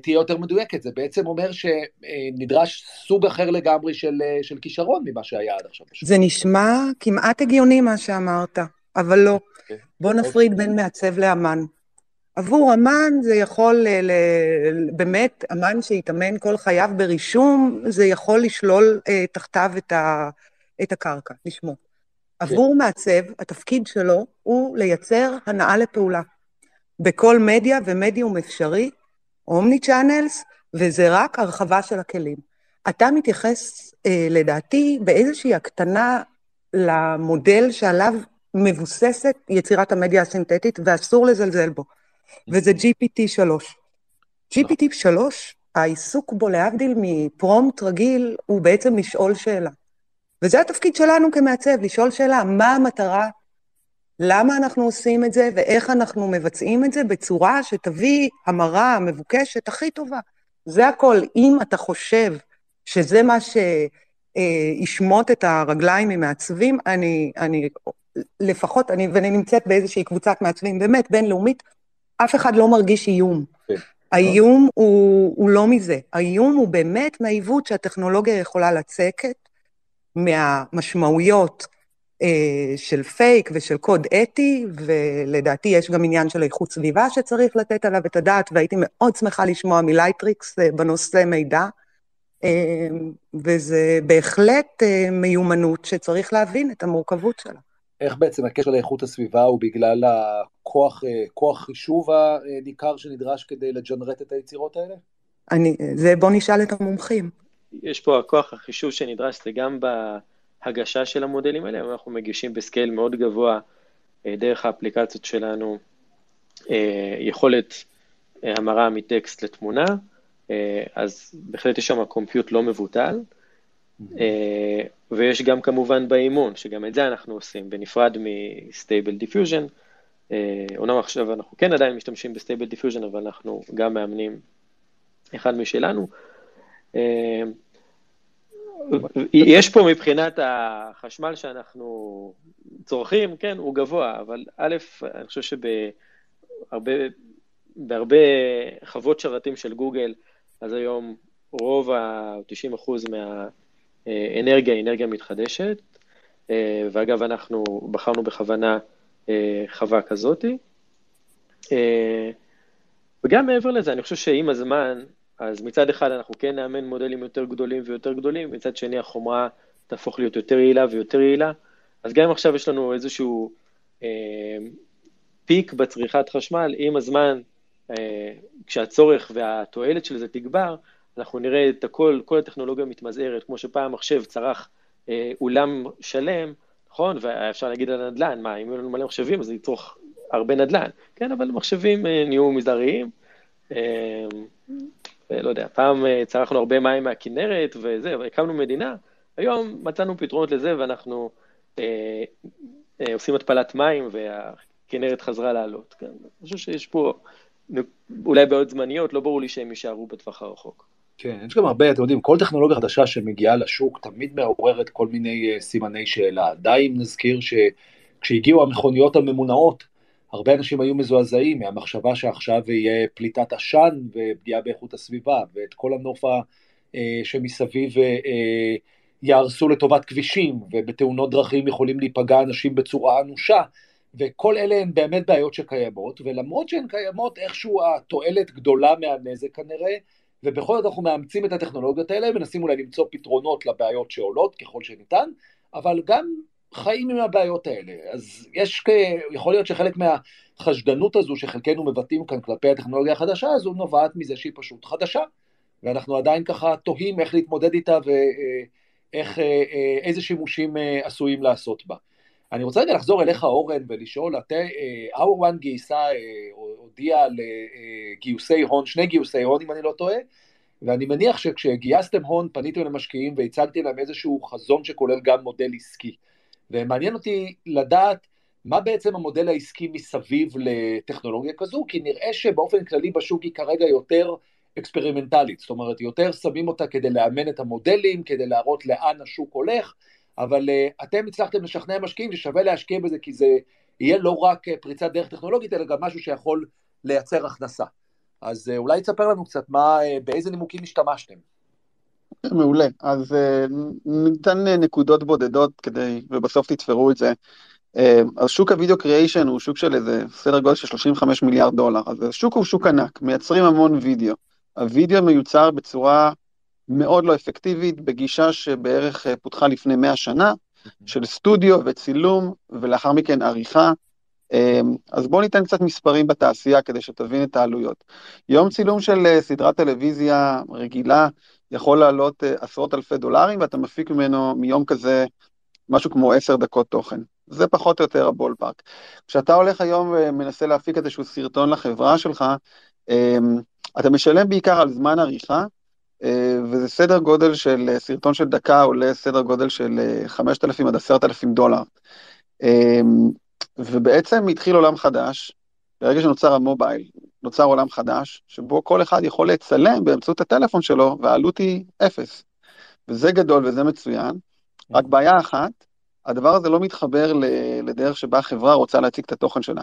תהיה יותר מדויקת. זה בעצם אומר שנדרש סוג אחר לגמרי של, של כישרון ממה שהיה עד עכשיו. זה נשמע כמעט הגיוני מה שאמרת, אבל לא. Okay. אוקיי. בוא נפריד בין מעצב לאמן. עבור אמן זה יכול, ל, ל, באמת, אמן שהתאמן כל חייו ברישום, זה יכול לשלול אה, תחתיו את, ה, את הקרקע, לשמו. עבור מעצב, התפקיד שלו הוא לייצר הנאה לפעולה. בכל מדיה ומדיום אפשרי, אומני צ'אנלס, וזה רק הרחבה של הכלים. אתה מתייחס, אה, לדעתי, באיזושהי הקטנה למודל שעליו מבוססת יצירת המדיה הסינתטית, ואסור לזלזל בו. וזה GPT-3. GPT-3, העיסוק בו, להבדיל מפרומפט רגיל, הוא בעצם לשאול שאלה. וזה התפקיד שלנו כמעצב, לשאול שאלה, מה המטרה, למה אנחנו עושים את זה, ואיך אנחנו מבצעים את זה בצורה שתביא המרה המבוקשת הכי טובה. זה הכל. אם אתה חושב שזה מה שישמוט את הרגליים ממעצבים, אני, אני לפחות, אני, ואני נמצאת באיזושהי קבוצת מעצבים באמת בינלאומית, אף אחד לא מרגיש איום. כן. האיום הוא, הוא לא מזה, האיום הוא באמת מהעיוות שהטכנולוגיה יכולה לצקת, מהמשמעויות אה, של פייק ושל קוד אתי, ולדעתי יש גם עניין של איכות סביבה שצריך לתת עליו את הדעת, והייתי מאוד שמחה לשמוע מ-Lightricks אה, בנושא מידע, אה, וזה בהחלט אה, מיומנות שצריך להבין את המורכבות שלה. איך בעצם הקשר לאיכות הסביבה הוא בגלל הכוח כוח חישוב הניכר שנדרש כדי לג'נרט את היצירות האלה? אני, זה בוא נשאל את המומחים. יש פה הכוח החישוב שנדרש, זה גם בהגשה של המודלים האלה, אנחנו מגישים בסקייל מאוד גבוה דרך האפליקציות שלנו, יכולת המרה מטקסט לתמונה, אז בהחלט יש שם compute לא מבוטל. אה, ויש גם כמובן באימון, שגם את זה אנחנו עושים בנפרד מ-Stable Diffusion. אומנם עכשיו אנחנו כן עדיין משתמשים ב-Stable Diffusion, אבל אנחנו גם מאמנים אחד משלנו. אה, יש פה מבחינת החשמל שאנחנו צורכים, כן, הוא גבוה, אבל א', אני חושב שבהרבה בהרבה חוות שרתים של גוגל, אז היום רוב ה-90% מה... אנרגיה היא אנרגיה מתחדשת, אה, ואגב, אנחנו בחרנו בכוונה אה, חווה כזאתי. אה, וגם מעבר לזה, אני חושב שעם הזמן, אז מצד אחד אנחנו כן נאמן מודלים יותר גדולים ויותר גדולים, מצד שני החומרה תהפוך להיות יותר יעילה ויותר יעילה. אז גם אם עכשיו יש לנו איזשהו אה, פיק בצריכת חשמל, עם הזמן, אה, כשהצורך והתועלת של זה תגבר, אנחנו נראה את הכל, כל הטכנולוגיה מתמזערת, כמו שפעם מחשב צרך אה, אולם שלם, נכון? ואפשר להגיד על נדל"ן, מה, אם יהיו לנו מלא מחשבים, אז זה יצרוך הרבה נדל"ן, כן? אבל מחשבים אה, נהיו מזעריים. אה, לא יודע, פעם אה, צרכנו הרבה מים מהכנרת וזה, והקמנו מדינה, היום מצאנו פתרונות לזה ואנחנו אה, אה, עושים התפלת מים והכנרת חזרה לעלות. כן? אני חושב שיש פה אולי בעיות זמניות, לא ברור לי שהם יישארו בטווח הרחוק. כן, יש גם הרבה, אתם יודעים, כל טכנולוגיה חדשה שמגיעה לשוק תמיד מעוררת כל מיני uh, סימני שאלה. די אם נזכיר שכשהגיעו המכוניות הממונעות, הרבה אנשים היו מזועזעים מהמחשבה שעכשיו יהיה פליטת עשן ופגיעה באיכות הסביבה, ואת כל הנוף שמסביב יהרסו לטובת כבישים, ובתאונות דרכים יכולים להיפגע אנשים בצורה אנושה, וכל אלה הן באמת בעיות שקיימות, ולמרות שהן קיימות, איכשהו התועלת גדולה מהנזק כנראה, ובכל זאת אנחנו מאמצים את הטכנולוגיות האלה, מנסים אולי למצוא פתרונות לבעיות שעולות ככל שניתן, אבל גם חיים עם הבעיות האלה. אז יש, יכול להיות שחלק מהחשדנות הזו שחלקנו מבטאים כאן כלפי הטכנולוגיה החדשה הזו, נובעת מזה שהיא פשוט חדשה, ואנחנו עדיין ככה תוהים איך להתמודד איתה ואיך, איזה שימושים עשויים לעשות בה. אני רוצה רגע לחזור אליך אורן ולשאול, אתה, האוואן גייסה, הודיעה על גיוסי הון, שני גיוסי הון אם אני לא טועה, ואני מניח שכשגייסתם הון פניתם למשקיעים והצגתם להם איזשהו חזון שכולל גם מודל עסקי. ומעניין אותי לדעת מה בעצם המודל העסקי מסביב לטכנולוגיה כזו, כי נראה שבאופן כללי בשוק היא כרגע יותר אקספרימנטלית, זאת אומרת יותר שמים אותה כדי לאמן את המודלים, כדי להראות לאן השוק הולך, אבל uh, אתם הצלחתם לשכנע משקיעים ששווה להשקיע בזה כי זה יהיה לא רק uh, פריצת דרך טכנולוגית, אלא גם משהו שיכול לייצר הכנסה. אז uh, אולי תספר לנו קצת מה, באיזה נימוקים השתמשתם. מעולה, אז ניתן נקודות בודדות כדי, ובסוף תתפרו את זה. אז שוק הוידאו קריאיישן הוא שוק של איזה סדר גודל של 35 מיליארד דולר, אז השוק הוא שוק ענק, מייצרים המון וידאו. הוידאו מיוצר בצורה מאוד לא אפקטיבית, בגישה שבערך פותחה לפני 100 שנה, של סטודיו וצילום, ולאחר מכן עריכה. אז בואו ניתן קצת מספרים בתעשייה כדי שתבין את העלויות. יום צילום של סדרת טלוויזיה רגילה יכול לעלות עשרות אלפי דולרים, ואתה מפיק ממנו מיום כזה משהו כמו עשר דקות תוכן. זה פחות או יותר הבול פארק. כשאתה הולך היום ומנסה להפיק איזשהו סרטון לחברה שלך, אתה משלם בעיקר על זמן עריכה, וזה סדר גודל של סרטון של דקה עולה סדר גודל של 5,000 עד 10,000 דולר. ובעצם התחיל עולם חדש, ברגע שנוצר המובייל, נוצר עולם חדש, שבו כל אחד יכול לצלם באמצעות הטלפון שלו, והעלות היא אפס. וזה גדול וזה מצוין, רק בעיה אחת, הדבר הזה לא מתחבר לדרך שבה חברה רוצה להציג את התוכן שלה.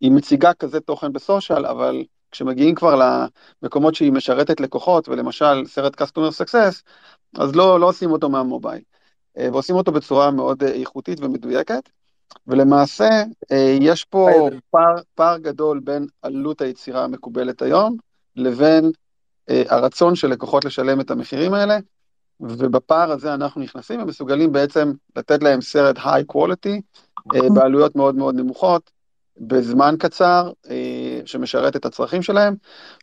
היא מציגה כזה תוכן בסושיאל, אבל כשמגיעים כבר למקומות שהיא משרתת לקוחות, ולמשל סרט Customer Success, אז לא, לא עושים אותו מהמובייל, ועושים אותו בצורה מאוד איכותית ומדויקת, ולמעשה יש פה פער, פער גדול בין עלות היצירה המקובלת היום, לבין הרצון של לקוחות לשלם את המחירים האלה, ובפער הזה אנחנו נכנסים ומסוגלים בעצם לתת להם סרט היי קוולטי, בעלויות מאוד מאוד נמוכות, בזמן קצר, שמשרת את הצרכים שלהם,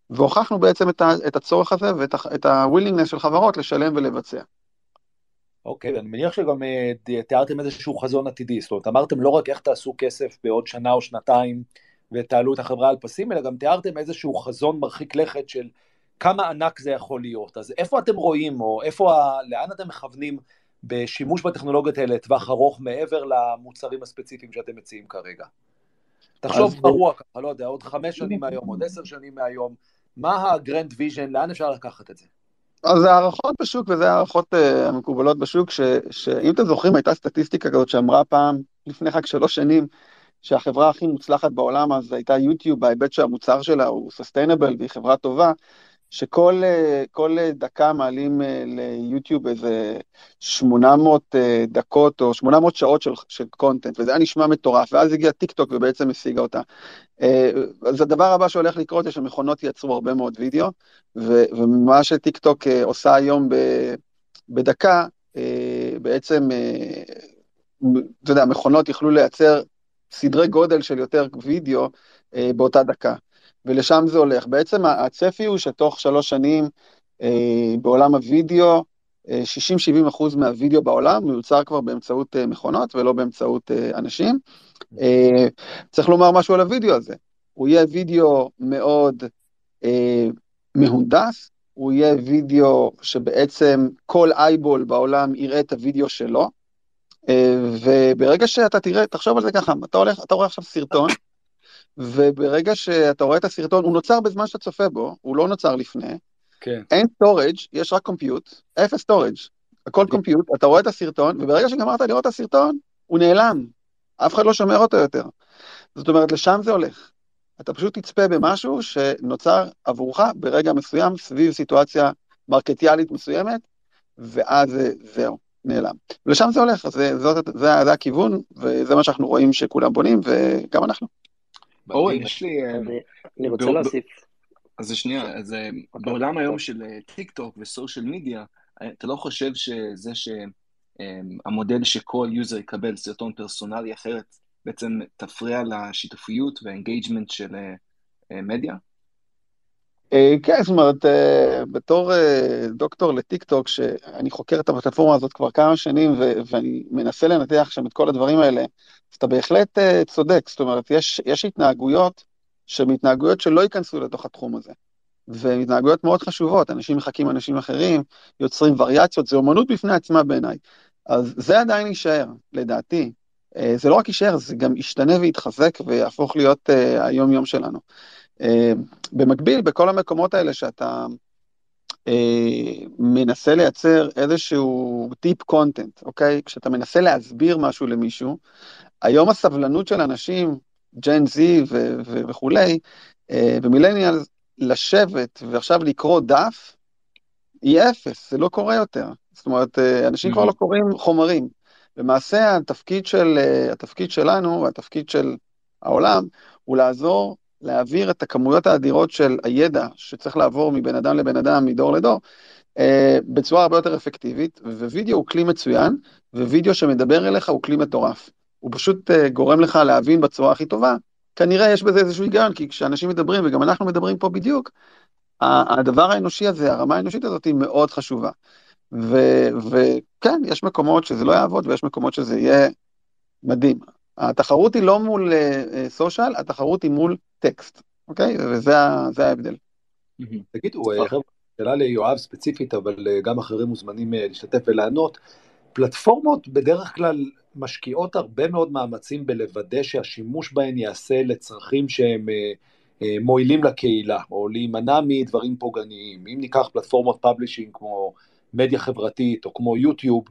והוכחנו בעצם את הצורך הזה ואת ה-willingness של חברות לשלם ולבצע. אוקיי, okay, אני מניח שגם תיארתם איזשהו חזון עתידי, זאת אומרת, אמרתם לא רק איך תעשו כסף בעוד שנה או שנתיים ותעלו את החברה על פסים, אלא גם תיארתם איזשהו חזון מרחיק לכת של כמה ענק זה יכול להיות. אז איפה אתם רואים, או איפה, לאן אתם מכוונים בשימוש בטכנולוגיות האלה לטווח ארוך מעבר למוצרים הספציפיים שאתם מציעים כרגע? תחשוב ברוח ככה, לא יודע, עוד חמש שנים מהיום, עוד עשר שנים מהיום, מה ה-grand vision, לאן אפשר לקחת את זה? אז הערכות בשוק, וזה הערכות uh, המקובלות בשוק, ש, שאם אתם זוכרים, הייתה סטטיסטיקה כזאת שאמרה פעם, לפני רק שלוש שנים, שהחברה הכי מוצלחת בעולם אז הייתה יוטיוב, בהיבט שהמוצר שלה הוא sustainable והיא חברה טובה, שכל דקה מעלים ליוטיוב איזה 800 דקות או 800 שעות של, של content, וזה היה נשמע מטורף, ואז הגיע טיק טוק ובעצם השיגה אותה. אז הדבר הבא שהולך לקרות זה שמכונות ייצרו הרבה מאוד וידאו, ומה שטיק טוק עושה היום בדקה, בעצם, אתה יודע, מכונות יוכלו לייצר סדרי גודל של יותר וידאו באותה דקה. ולשם זה הולך. בעצם הצפי הוא שתוך שלוש שנים אה, בעולם הוידאו, 60-70 אחוז מהווידאו בעולם מיוצר כבר באמצעות אה, מכונות ולא באמצעות אה, אנשים. אה, צריך לומר משהו על הוידאו הזה. הוא יהיה וידאו מאוד אה, מהונדס, הוא יהיה וידאו שבעצם כל אייבול בעולם יראה את הוידאו שלו, אה, וברגע שאתה תראה, תחשוב על זה ככה, אתה הולך, אתה רואה עכשיו סרטון, וברגע שאתה רואה את הסרטון, הוא נוצר בזמן שאתה צופה בו, הוא לא נוצר לפני. כן. אין storage, יש רק compute, אפס storage, הכל compute, אתה רואה את הסרטון, וברגע שגמרת לראות את הסרטון, הוא נעלם, אף אחד לא שומר אותו יותר. זאת אומרת, לשם זה הולך. אתה פשוט תצפה במשהו שנוצר עבורך ברגע מסוים סביב סיטואציה מרקטיאלית מסוימת, ואז זהו, נעלם. ולשם זה הולך, זה, זה, זה, זה הכיוון, וזה מה שאנחנו רואים שכולם בונים, וגם אנחנו. אורן, יש לי... אה, אני רוצה להוסיף. אז זה שנייה, אז אה, בעולם היום של אה, טיק טוק ו social media, אתה לא חושב שזה שהמודל שכל user יקבל סרטון personally אחרת, בעצם תפריע לשיתופיות וה engagement של מדיה? כן, זאת אומרת, בתור דוקטור לטיק טוק, שאני חוקר את הפלטפורמה הזאת כבר כמה שנים, ואני מנסה לנתח שם את כל הדברים האלה, אתה בהחלט צודק, זאת אומרת, יש, יש התנהגויות שהן התנהגויות שלא ייכנסו לתוך התחום הזה. והן התנהגויות מאוד חשובות, אנשים מחקים אנשים אחרים, יוצרים וריאציות, זו אומנות בפני עצמה בעיניי. אז זה עדיין יישאר, לדעתי. אה, זה לא רק יישאר, זה גם ישתנה ויתחזק ויהפוך להיות uh, היום-יום שלנו. Uh, במקביל, בכל המקומות האלה שאתה uh, מנסה לייצר איזשהו טיפ קונטנט, אוקיי? כשאתה מנסה להסביר משהו למישהו, היום הסבלנות של אנשים, ג'ן זי וכולי, ומילניאל, לשבת ועכשיו לקרוא דף, יהיה אפס, זה לא קורה יותר. זאת אומרת, אנשים כבר לא קוראים חומרים. למעשה התפקיד, של, התפקיד שלנו, והתפקיד של העולם, הוא לעזור להעביר את הכמויות האדירות של הידע שצריך לעבור מבן אדם לבן אדם, מדור לדור, בצורה הרבה יותר אפקטיבית, ווידאו הוא כלי מצוין, ווידאו שמדבר אליך הוא כלי מטורף. הוא פשוט גורם לך להבין בצורה הכי טובה. כנראה יש בזה איזשהו היגיון, כי כשאנשים מדברים, וגם אנחנו מדברים פה בדיוק, הדבר האנושי הזה, הרמה האנושית הזאת היא מאוד חשובה. וכן, יש מקומות שזה לא יעבוד ויש מקומות שזה יהיה מדהים. התחרות היא לא מול social, uh, התחרות היא מול טקסט, אוקיי? וזה ההבדל. תגידו, שאלה ליואב ספציפית, אבל גם אחרים מוזמנים להשתתף ולענות. פלטפורמות בדרך כלל משקיעות הרבה מאוד מאמצים בלוודא שהשימוש בהן ייעשה לצרכים שהם uh, uh, מועילים לקהילה, או להימנע מדברים פוגעניים. אם ניקח פלטפורמות publishing כמו מדיה חברתית, או כמו יוטיוב,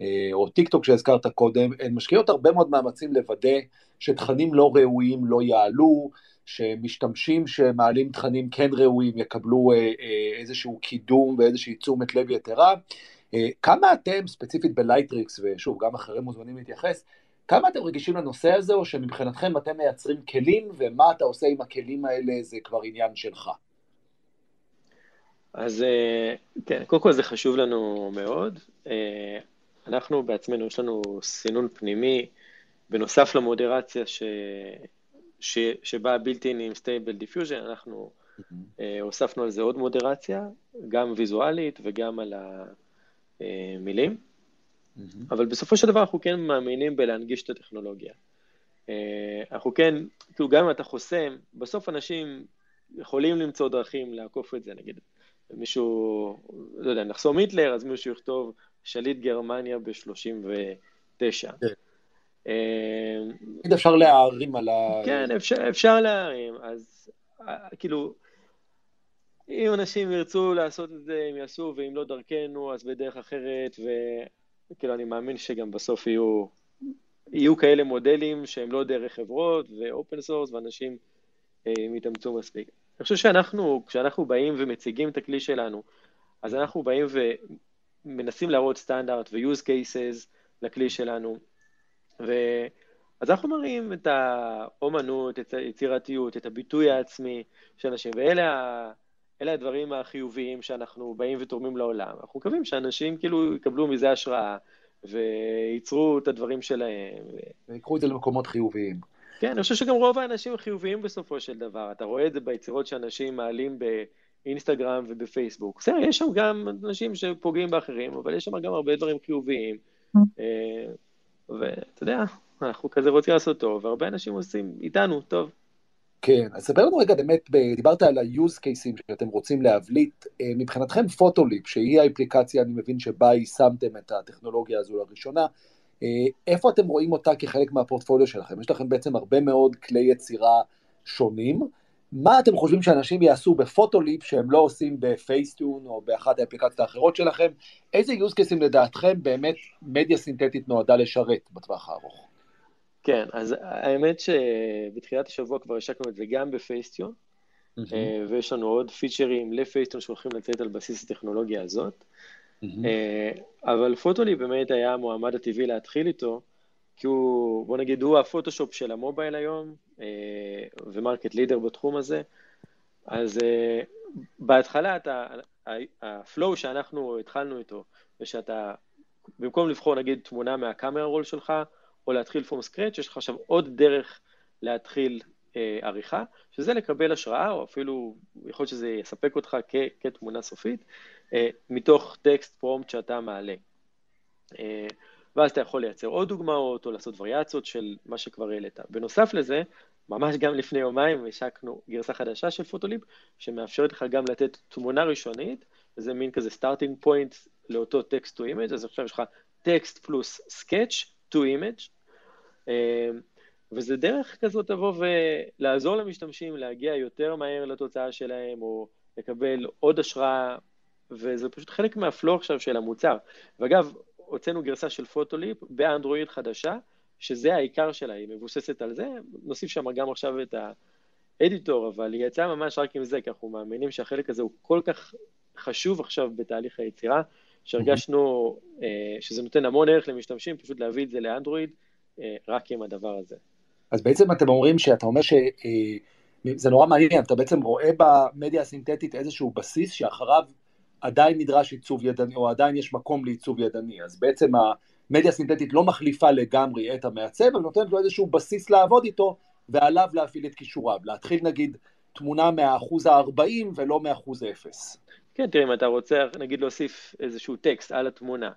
אה, או טיק טוק שהזכרת קודם, הן משקיעות הרבה מאוד מאמצים לוודא שתכנים לא ראויים לא יעלו, שמשתמשים שמעלים תכנים כן ראויים יקבלו אה, אה, איזשהו קידום ואיזושהי תשומת לב יתרה. כמה אתם, ספציפית בלייטריקס, ושוב, גם אחרים מוזמנים להתייחס, כמה אתם רגישים לנושא הזה, או שמבחינתכם אתם מייצרים כלים, ומה אתה עושה עם הכלים האלה זה כבר עניין שלך? אז אה, כן, קודם כל זה חשוב לנו מאוד. אה, אנחנו בעצמנו, יש לנו סינון פנימי, בנוסף למודרציה ש... ש... שבאה built-in עם Stable Diffusion, אנחנו mm-hmm. הוספנו על זה עוד מודרציה, גם ויזואלית וגם על המילים. Mm-hmm. אבל בסופו של דבר אנחנו כן מאמינים בלהנגיש את הטכנולוגיה. אנחנו כן, כאילו גם אם אתה חוסם, בסוף אנשים יכולים למצוא דרכים לעקוף את זה, נגיד. מישהו, לא יודע, נחסום היטלר, אז מישהו יכתוב שליט גרמניה ב-39. כן. אה, אפשר להערים על ה... כן, אפשר, אפשר להערים, אז אה, כאילו, אם אנשים ירצו לעשות את זה, הם יעשו, ואם לא דרכנו, אז בדרך אחרת, וכאילו, אני מאמין שגם בסוף יהיו, יהיו כאלה מודלים שהם לא דרך חברות ו open source, ואנשים אה, יתאמצו מספיק. אני חושב שאנחנו, כשאנחנו באים ומציגים את הכלי שלנו, אז אנחנו באים ומנסים להראות סטנדרט ו-use cases לכלי שלנו, ואז אנחנו מראים את האומנות, את היצירתיות, את הביטוי העצמי של אנשים, ואלה. אלה הדברים החיוביים שאנחנו באים ותורמים לעולם. אנחנו מקווים שאנשים כאילו יקבלו מזה השראה וייצרו את הדברים שלהם. ויקחו את זה למקומות חיוביים. כן, אני חושב שגם רוב האנשים חיוביים בסופו של דבר. אתה רואה את זה ביצירות שאנשים מעלים באינסטגרם ובפייסבוק. בסדר, יש שם גם אנשים שפוגעים באחרים, אבל יש שם גם הרבה דברים חיוביים. אה, ואתה יודע, אנחנו כזה רוצים לעשות טוב, והרבה אנשים עושים איתנו טוב. כן, אז ספר לנו רגע באמת, דיברת על ה-use cases שאתם רוצים להבליט, אה, מבחינתכם פוטוליפ, שהיא האפליקציה, אני מבין שבה יישמתם את הטכנולוגיה הזו לראשונה, אה, איפה אתם רואים אותה כחלק מהפורטפוליו שלכם? יש לכם בעצם הרבה מאוד כלי יצירה שונים. מה אתם חושבים שאנשים יעשו בפוטוליפ שהם לא עושים בפייסטון או באחת האפליקציות האחרות שלכם? איזה use cases לדעתכם באמת מדיה סינתטית נועדה לשרת בטווח הארוך? כן, אז האמת שבתחילת השבוע כבר השקנו את זה גם בפייסטיון, mm-hmm. ויש לנו עוד פיצ'רים לפייסטיון שהולכים לצאת על בסיס הטכנולוגיה הזאת. Mm-hmm. אבל פוטוליפ באמת היה המועמד הטבעי להתחיל איתו, כי הוא, בוא נגיד, הוא הפוטושופ של המובייל היום, ו market leader בתחום הזה. אז בהתחלה אתה, ה flow שאנחנו התחלנו איתו, ושאתה, במקום לבחור נגיד תמונה מה camera roll שלך, או להתחיל from scratch, יש לך עכשיו עוד דרך להתחיל אה, עריכה, שזה לקבל השראה, או אפילו יכול להיות שזה יספק אותך כ, כתמונה סופית, אה, מתוך text prompt שאתה מעלה. אה, ואז אתה יכול לייצר עוד דוגמאות, או לעשות וריאציות של מה שכבר העלית. בנוסף לזה, ממש גם לפני יומיים השקנו גרסה חדשה של פוטוליפ, שמאפשרת לך גם לתת תמונה ראשונית, וזה מין כזה starting point לאותו text to image, אז עכשיו יש לך text plus sketch to image, וזה דרך כזאת לבוא ולעזור למשתמשים להגיע יותר מהר לתוצאה שלהם, או לקבל עוד השראה, וזה פשוט חלק מהפלואו עכשיו של המוצר. ואגב, הוצאנו גרסה של פוטוליפ באנדרואיד חדשה, שזה העיקר שלה, היא מבוססת על זה, נוסיף שם גם עכשיו את האדיטור, אבל היא יצאה ממש רק עם זה, כי אנחנו מאמינים שהחלק הזה הוא כל כך חשוב עכשיו בתהליך היצירה, שהרגשנו אה, שזה נותן המון ערך למשתמשים, פשוט להביא את זה לאנדרואיד רק עם הדבר הזה. אז בעצם אתם אומרים שאתה אומר שזה אה, נורא מעניין, אתה בעצם רואה במדיה הסינתטית איזשהו בסיס שאחריו עדיין נדרש עיצוב ידני, או עדיין יש מקום לעיצוב ידני, אז בעצם המדיה הסינתטית לא מחליפה לגמרי את המעצב, אבל נותנת לו איזשהו בסיס לעבוד איתו, ועליו להפעיל את כישוריו, להתחיל נגיד תמונה מהאחוז ה-40 ולא מהאחוז אפס. כן, תראה, אם אתה רוצה נגיד להוסיף איזשהו טקסט על התמונה,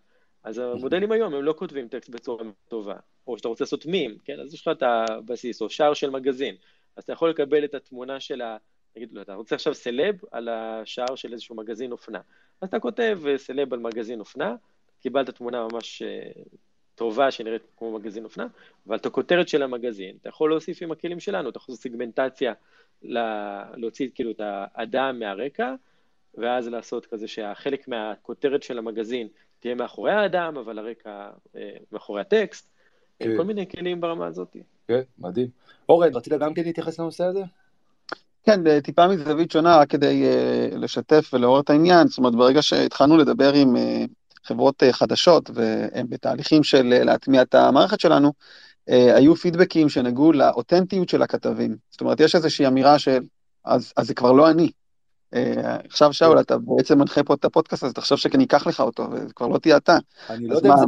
אז המודלים היום הם לא כותבים טקסט בצורה טובה, או שאתה רוצה לעשות מים, כן, אז יש לך את הבסיס, או שער של מגזין, אז אתה יכול לקבל את התמונה של ה... נגיד, לא, אתה רוצה עכשיו סלב על השער של איזשהו מגזין אופנה, אז אתה כותב אה, סלב על מגזין אופנה, קיבלת תמונה ממש אה, טובה שנראית כמו מגזין אופנה, אבל את הכותרת של המגזין, אתה יכול להוסיף עם הכלים שלנו, אתה יכול לעשות סיגמנטציה, להוציא כאילו את האדם מהרקע, ואז לעשות כזה שהחלק מהכותרת של המגזין תהיה מאחורי האדם, אבל הרקע אה, מאחורי הטקסט. כל מיני כלים ברמה הזאת. כן, מדהים. אורן, רצית גם כן להתייחס לנושא הזה? כן, טיפה מזווית שונה, רק כדי uh, לשתף ולעורר את העניין, זאת אומרת, ברגע שהתחלנו לדבר עם uh, חברות uh, חדשות, והם בתהליכים של uh, להטמיע את המערכת שלנו, uh, היו פידבקים שנגעו לאותנטיות של הכתבים. זאת אומרת, יש איזושהי אמירה של, אז, אז זה כבר לא אני, אה, עכשיו שאול, אתה בעצם מנחה פה את הפודקאסט הזה, תחשוב אקח לך אותו, וזה כבר לא תהיה אתה. אני לא יודע אם זה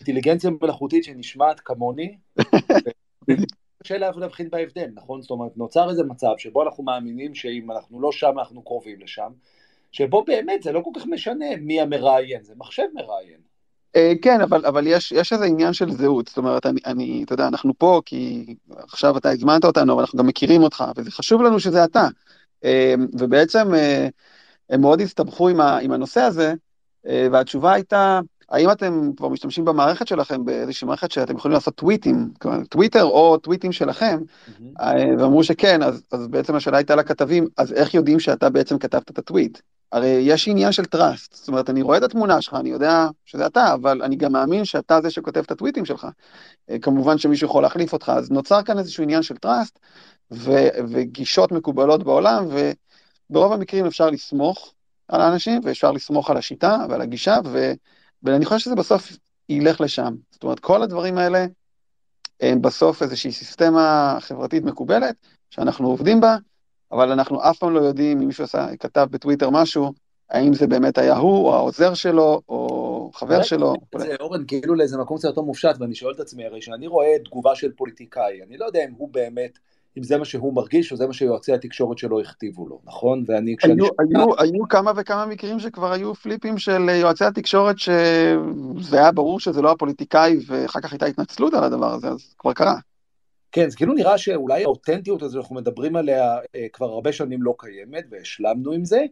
אינטליגנציה מלאכותית שנשמעת כמוני, קשה להבחין בהבדל, נכון? זאת אומרת, נוצר איזה מצב שבו אנחנו מאמינים שאם אנחנו לא שם, אנחנו קרובים לשם, שבו באמת זה לא כל כך משנה מי המראיין, זה מחשב מראיין. Uh, כן, אבל, אבל יש, יש איזה עניין של זהות, זאת אומרת, אני, אני, אתה יודע, אנחנו פה כי עכשיו אתה הזמנת אותנו, אבל אנחנו גם מכירים אותך, וזה חשוב לנו שזה אתה. אמ, ובעצם אה, הם מאוד הסתבכו עם, הנושא הזה, אה, והתשובה הייתה, האם אתם כבר משתמשים במערכת שלכם באיזושהי מערכת שאתם יכולים לעשות טוויטים, טוויטר או טוויטים שלכם, mm-hmm. ואמרו שכן, אז, אז בעצם השאלה הייתה לכתבים, אז איך יודעים שאתה בעצם כתבת את הטוויט? הרי יש עניין של trust, זאת אומרת, אני רואה את התמונה שלך, אני יודע שזה אתה, אבל אני גם מאמין שאתה זה שכותב את הטוויטים שלך. כמובן שמישהו יכול להחליף אותך, אז נוצר כאן איזשהו עניין של trust, ו- וגישות מקובלות בעולם, וברוב המקרים אפשר לסמוך על האנשים, ואפשר לסמוך על השיטה ועל הגישה, ו- ואני חושב שזה בסוף ילך לשם. זאת אומרת, כל הדברים האלה הם בסוף איזושהי סיסטמה חברתית מקובלת, שאנחנו עובדים בה, אבל אנחנו אף פעם לא יודעים אם מישהו עשה, כתב בטוויטר משהו, האם זה באמת היה הוא, או העוזר שלו, או חבר שלו. זה אורן, כאילו לאיזה מקום קצת יותר מופשט, ואני שואל את עצמי, הרי כשאני רואה תגובה של פוליטיקאי, אני לא יודע אם הוא באמת אם זה מה שהוא מרגיש, או זה מה שיועצי התקשורת שלו הכתיבו לו, נכון? ואני כשאני... היו, שומע... היו, היו כמה וכמה מקרים שכבר היו פליפים של יועצי התקשורת, שזה היה ברור שזה לא הפוליטיקאי, ואחר כך הייתה התנצלות על הדבר הזה, אז כבר קרה. כן, זה כאילו נראה שאולי האותנטיות הזו שאנחנו מדברים עליה אה, כבר הרבה שנים לא קיימת, והשלמנו עם זה,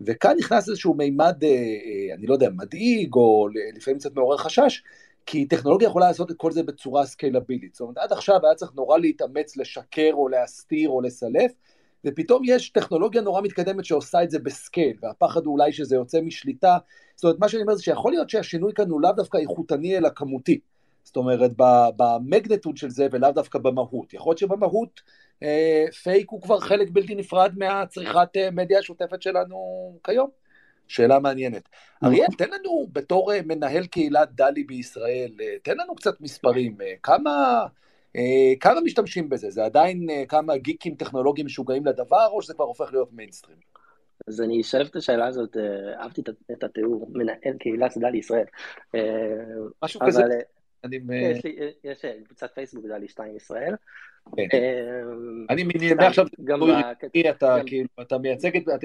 וכאן נכנס איזשהו מימד, אה, אה, אני לא יודע, מדאיג, או לפעמים קצת מעורר חשש, כי טכנולוגיה יכולה לעשות את כל זה בצורה סקיילבילית. זאת אומרת, עד עכשיו היה צריך נורא להתאמץ לשקר או להסתיר או לסלף, ופתאום יש טכנולוגיה נורא מתקדמת שעושה את זה בסקייל, והפחד הוא אולי שזה יוצא משליטה. זאת אומרת, מה שאני אומר זה שיכול להיות שהשינוי כאן הוא לאו דווקא איכותני אלא כמותי. זאת אומרת, ב magnitude של זה ולאו דווקא במהות. יכול להיות שבמהות אה, פייק הוא כבר חלק בלתי נפרד מהצריכת אה, מדיה השוטפת שלנו כיום. שאלה מעניינת. אריאל, תן לנו, בתור אה, מנהל קהילת דלי בישראל, אה, תן לנו קצת מספרים. אה, כמה, כמה משתמשים בזה? זה עדיין כמה גיקים טכנולוגיים משוגעים לדבר, או שזה כבר הופך להיות מיינסטרים? אז אני אשאל את השאלה הזאת, אהבתי את התיאור, מנהל קהילת דלי ישראל. משהו כזה. אני... יש לי, יש קבוצת פייסבוק דלי 2 ישראל. כן. אני מעכשיו, אתה כאילו, אתה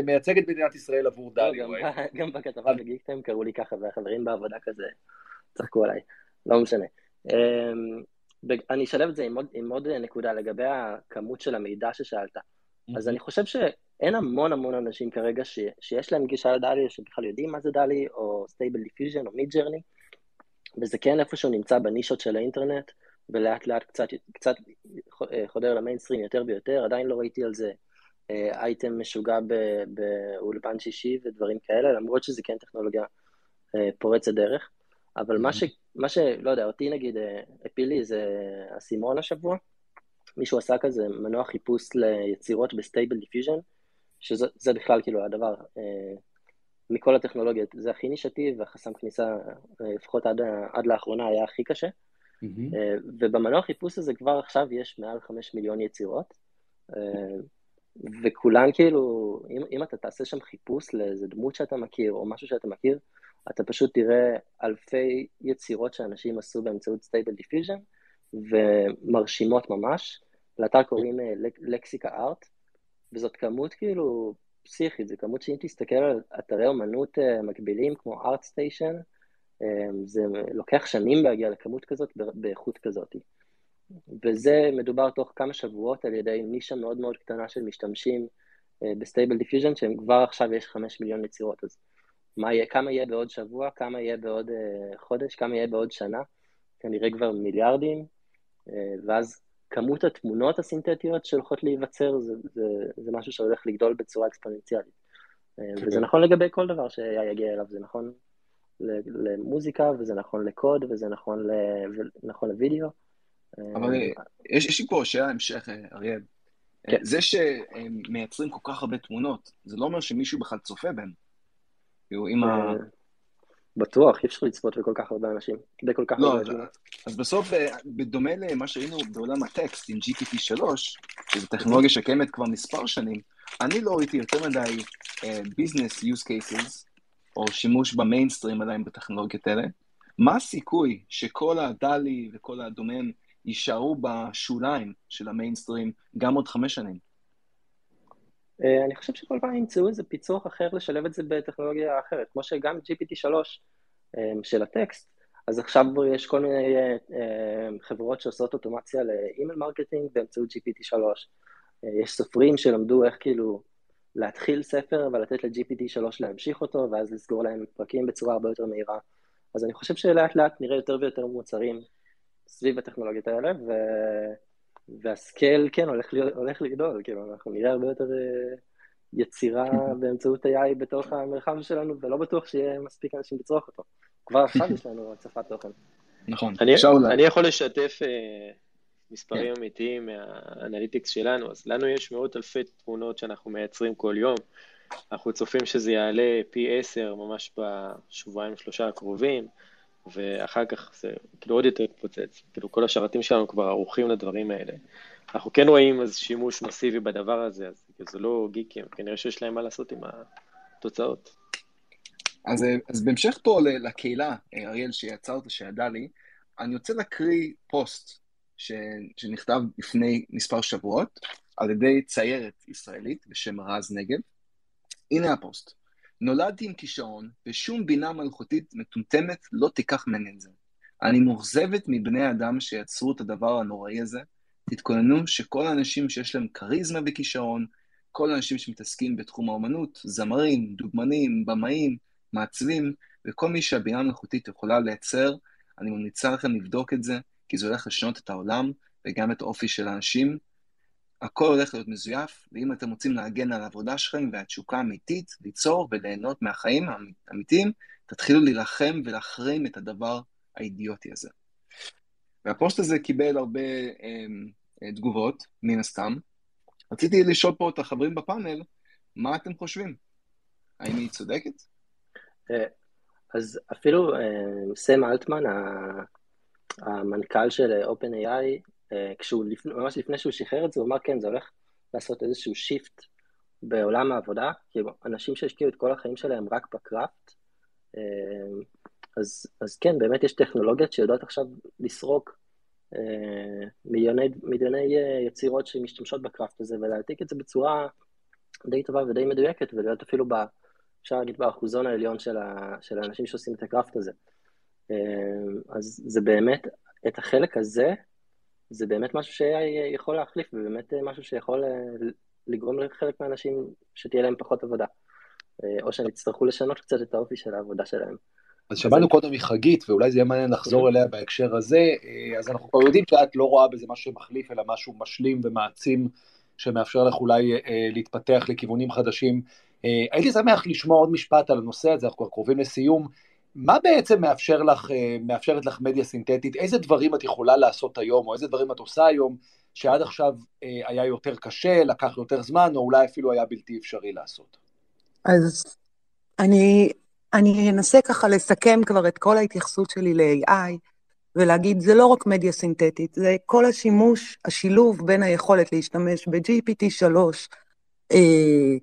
מייצג את מדינת ישראל עבור לא, דלי. גם בכתבה בגיקטיים קראו לי ככה, והחברים בעבודה כזה צחקו עליי, לא משנה. אני אשלב את זה עם עוד נקודה לגבי הכמות של המידע ששאלת. אז אני חושב שאין המון המון אנשים כרגע שיש להם גישה לדלי, שבכלל יודעים מה זה דלי, או Stable Diffusion, או Midjourney. וזה כן איפשהו נמצא בנישות של האינטרנט, ולאט לאט קצת, קצת חודר למיינסטרים יותר ויותר, עדיין לא ראיתי על זה אייטם משוגע באולפן שישי ודברים כאלה, למרות שזה כן טכנולוגיה אה, פורצת דרך, אבל מה, ש, מה שלא יודע, אותי נגיד אה, הפיל לי זה אסימון השבוע, מישהו עשה כזה מנוע חיפוש ליצירות ב Stable Diffusion, שזה בכלל כאילו הדבר אה, מכל הטכנולוגיות, זה הכי נישתי והחסם כניסה, אה, לפחות עד, עד לאחרונה, היה הכי קשה. Mm-hmm. ובמנוע חיפוש הזה כבר עכשיו יש מעל חמש מיליון יצירות, אה, וכולן כאילו, אם, אם אתה תעשה שם חיפוש לאיזה דמות שאתה מכיר או משהו שאתה מכיר, אתה פשוט תראה אלפי יצירות שאנשים עשו באמצעות Stable Diffusion, ומרשימות ממש. לאתר קוראים Lexica Art, וזאת כמות כאילו פסיכית, זו כמות שאם תסתכל על אתרי אומנות אה, מקבילים כמו ArtStation, אה, זה לוקח שנים להגיע לכמות כזאת באיכות כזאת. וזה מדובר תוך כמה שבועות על ידי נישה מאוד מאוד קטנה של משתמשים אה, ב Stable Diffusion, שהם כבר עכשיו יש חמש מיליון יצירות, אז מה יהיה, כמה יהיה בעוד שבוע, כמה יהיה בעוד חודש, כמה יהיה בעוד שנה, כנראה כבר מיליארדים, ואז כמות התמונות הסינתטיות שהולכות להיווצר זה, זה, זה משהו שהולך לגדול בצורה אקספוננציאלית. אה, כן. וזה נכון לגבי כל דבר שיגיע אליו, זה נכון למוזיקה, וזה נכון לקוד, וזה נכון, ל... נכון לוידאו. אבל אה, יש, יש לי פה שאלה המשך, אה, אריאל. כן. זה שהם מייצרים כל כך הרבה תמונות, זה לא אומר שמישהו בכלל צופה בהם. כאילו, אם ה... בטוח, אי אפשר לצפות בכל כך הרבה אנשים, כדי כל כך לא, הרבה אנשים. אז בסוף, אה, בדומה למה שראינו בעולם הטקסט עם GPT-3, שזו טכנולוגיה שקיימת כבר מספר שנים, אני לא ראיתי יותר מדי ביזנס uh, use cases, או שימוש במיינסטרים עדיין בטכנולוגיות האלה. מה הסיכוי שכל הדלי וכל הדומיין יישארו בשוליים של המיינסטרים גם עוד חמש שנים? Uh, אני חושב שכל פעם ימצאו איזה פיצוח אחר לשלב את זה בטכנולוגיה אחרת, כמו שגם GPT-3 um, של הטקסט, אז עכשיו יש כל מיני uh, חברות שעושות אוטומציה ל email marketing באמצעות GPT-3. Uh, יש סופרים שלמדו איך כאילו להתחיל ספר ולתת ל-GPT-3 להמשיך אותו, ואז לסגור להם פרקים בצורה הרבה יותר מהירה. אז אני חושב שלאט לאט נראה יותר ויותר מוצרים סביב הטכנולוגיות האלה, ו... והסקייל, כן, הולך, להיות, הולך לגדול, כאילו, אנחנו נראה הרבה יותר אה, יצירה באמצעות AI בתוך המרחב שלנו, ולא בטוח שיהיה מספיק אנשים לצרוך אותו. כבר עכשיו יש לנו הצפת תוכן. נכון. אני, אני יכול לשתף uh, מספרים כן. אמיתיים מהאנליטיקס שלנו, אז לנו יש מאות אלפי תמונות שאנחנו מייצרים כל יום. אנחנו צופים שזה יעלה פי עשר ממש בשבועיים שלושה הקרובים. ואחר כך זה כאילו עוד יותר יתפוצץ, כאילו כל השרתים שלנו כבר ערוכים לדברים האלה. אנחנו כן רואים איזה שימוש מסיבי בדבר הזה, אז זה לא גיקים, כנראה שיש להם מה לעשות עם התוצאות. אז, אז בהמשך פה לקהילה, אריאל, שיצרת, שידע לי, אני רוצה להקריא פוסט ש, שנכתב לפני מספר שבועות על ידי ציירת ישראלית בשם רז נגב. הנה הפוסט. נולדתי עם כישרון, ושום בינה מלאכותית מטומטמת לא תיקח ממני את זה. אני מאוכזבת מבני אדם שיצרו את הדבר הנוראי הזה. תתכוננו שכל האנשים שיש להם כריזמה וכישרון, כל האנשים שמתעסקים בתחום האומנות, זמרים, דוגמנים, במאים, מעצבים, וכל מי שהבינה המלאכותית יכולה לייצר, אני ממליצה לכם לבדוק את זה, כי זה הולך לשנות את העולם וגם את האופי של האנשים, הכל הולך להיות מזויף, ואם אתם רוצים להגן על העבודה שלכם והתשוקה האמיתית, ליצור וליהנות מהחיים האמיתיים, תתחילו להילחם ולהחרים את הדבר האידיוטי הזה. והפוסט הזה קיבל הרבה אה, תגובות, מן הסתם. רציתי לשאול פה את החברים בפאנל, מה אתם חושבים? האם היא צודקת? אה, אז אפילו אה, סם אלטמן, המנכ"ל של OpenAI, כשהוא, ממש לפני שהוא שחרר את זה, הוא אמר כן, זה הולך לעשות איזשהו shift בעולם העבודה, כאילו אנשים שהשקיעו את כל החיים שלהם רק ב craft, אז, אז כן, באמת יש טכנולוגיות שיודעות עכשיו לסרוק אה, מיליוני, מיליוני אה, יצירות שמשתמשות ב craft הזה ולהעתיק את זה בצורה די טובה ודי מדויקת ולהיות אפילו, ב, אפשר להגיד, באחוזון העליון של, ה, של האנשים שעושים את ה craft הזה. אה, אז זה באמת, את החלק הזה, זה באמת משהו שיכול להחליף ובאמת משהו שיכול לגרום לחלק מהאנשים שתהיה להם פחות עבודה. או שהם יצטרכו לשנות קצת את האופי של העבודה שלהם. אז שמענו קודם מחגית, ואולי זה יהיה מעניין לחזור אליה בהקשר הזה, אה, אז אנחנו כבר יודעים שאת לא רואה בזה משהו שמחליף, אלא משהו משלים ומעצים, שמאפשר לך אולי אה, להתפתח לכיוונים חדשים. אה, הייתי שמח לשמוע עוד משפט על הנושא הזה, אנחנו כבר קרובים לסיום. מה בעצם מאפשר לך, מאפשרת לך מדיה סינתטית? איזה דברים את יכולה לעשות היום, או איזה דברים את עושה היום, שעד עכשיו היה יותר קשה, לקח יותר זמן, או אולי אפילו היה בלתי אפשרי לעשות? אז אני אני אנסה ככה לסכם כבר את כל ההתייחסות שלי ל-AI, ולהגיד, זה לא רק מדיה סינתטית, זה כל השימוש, השילוב בין היכולת להשתמש ב-GPT-3, אה,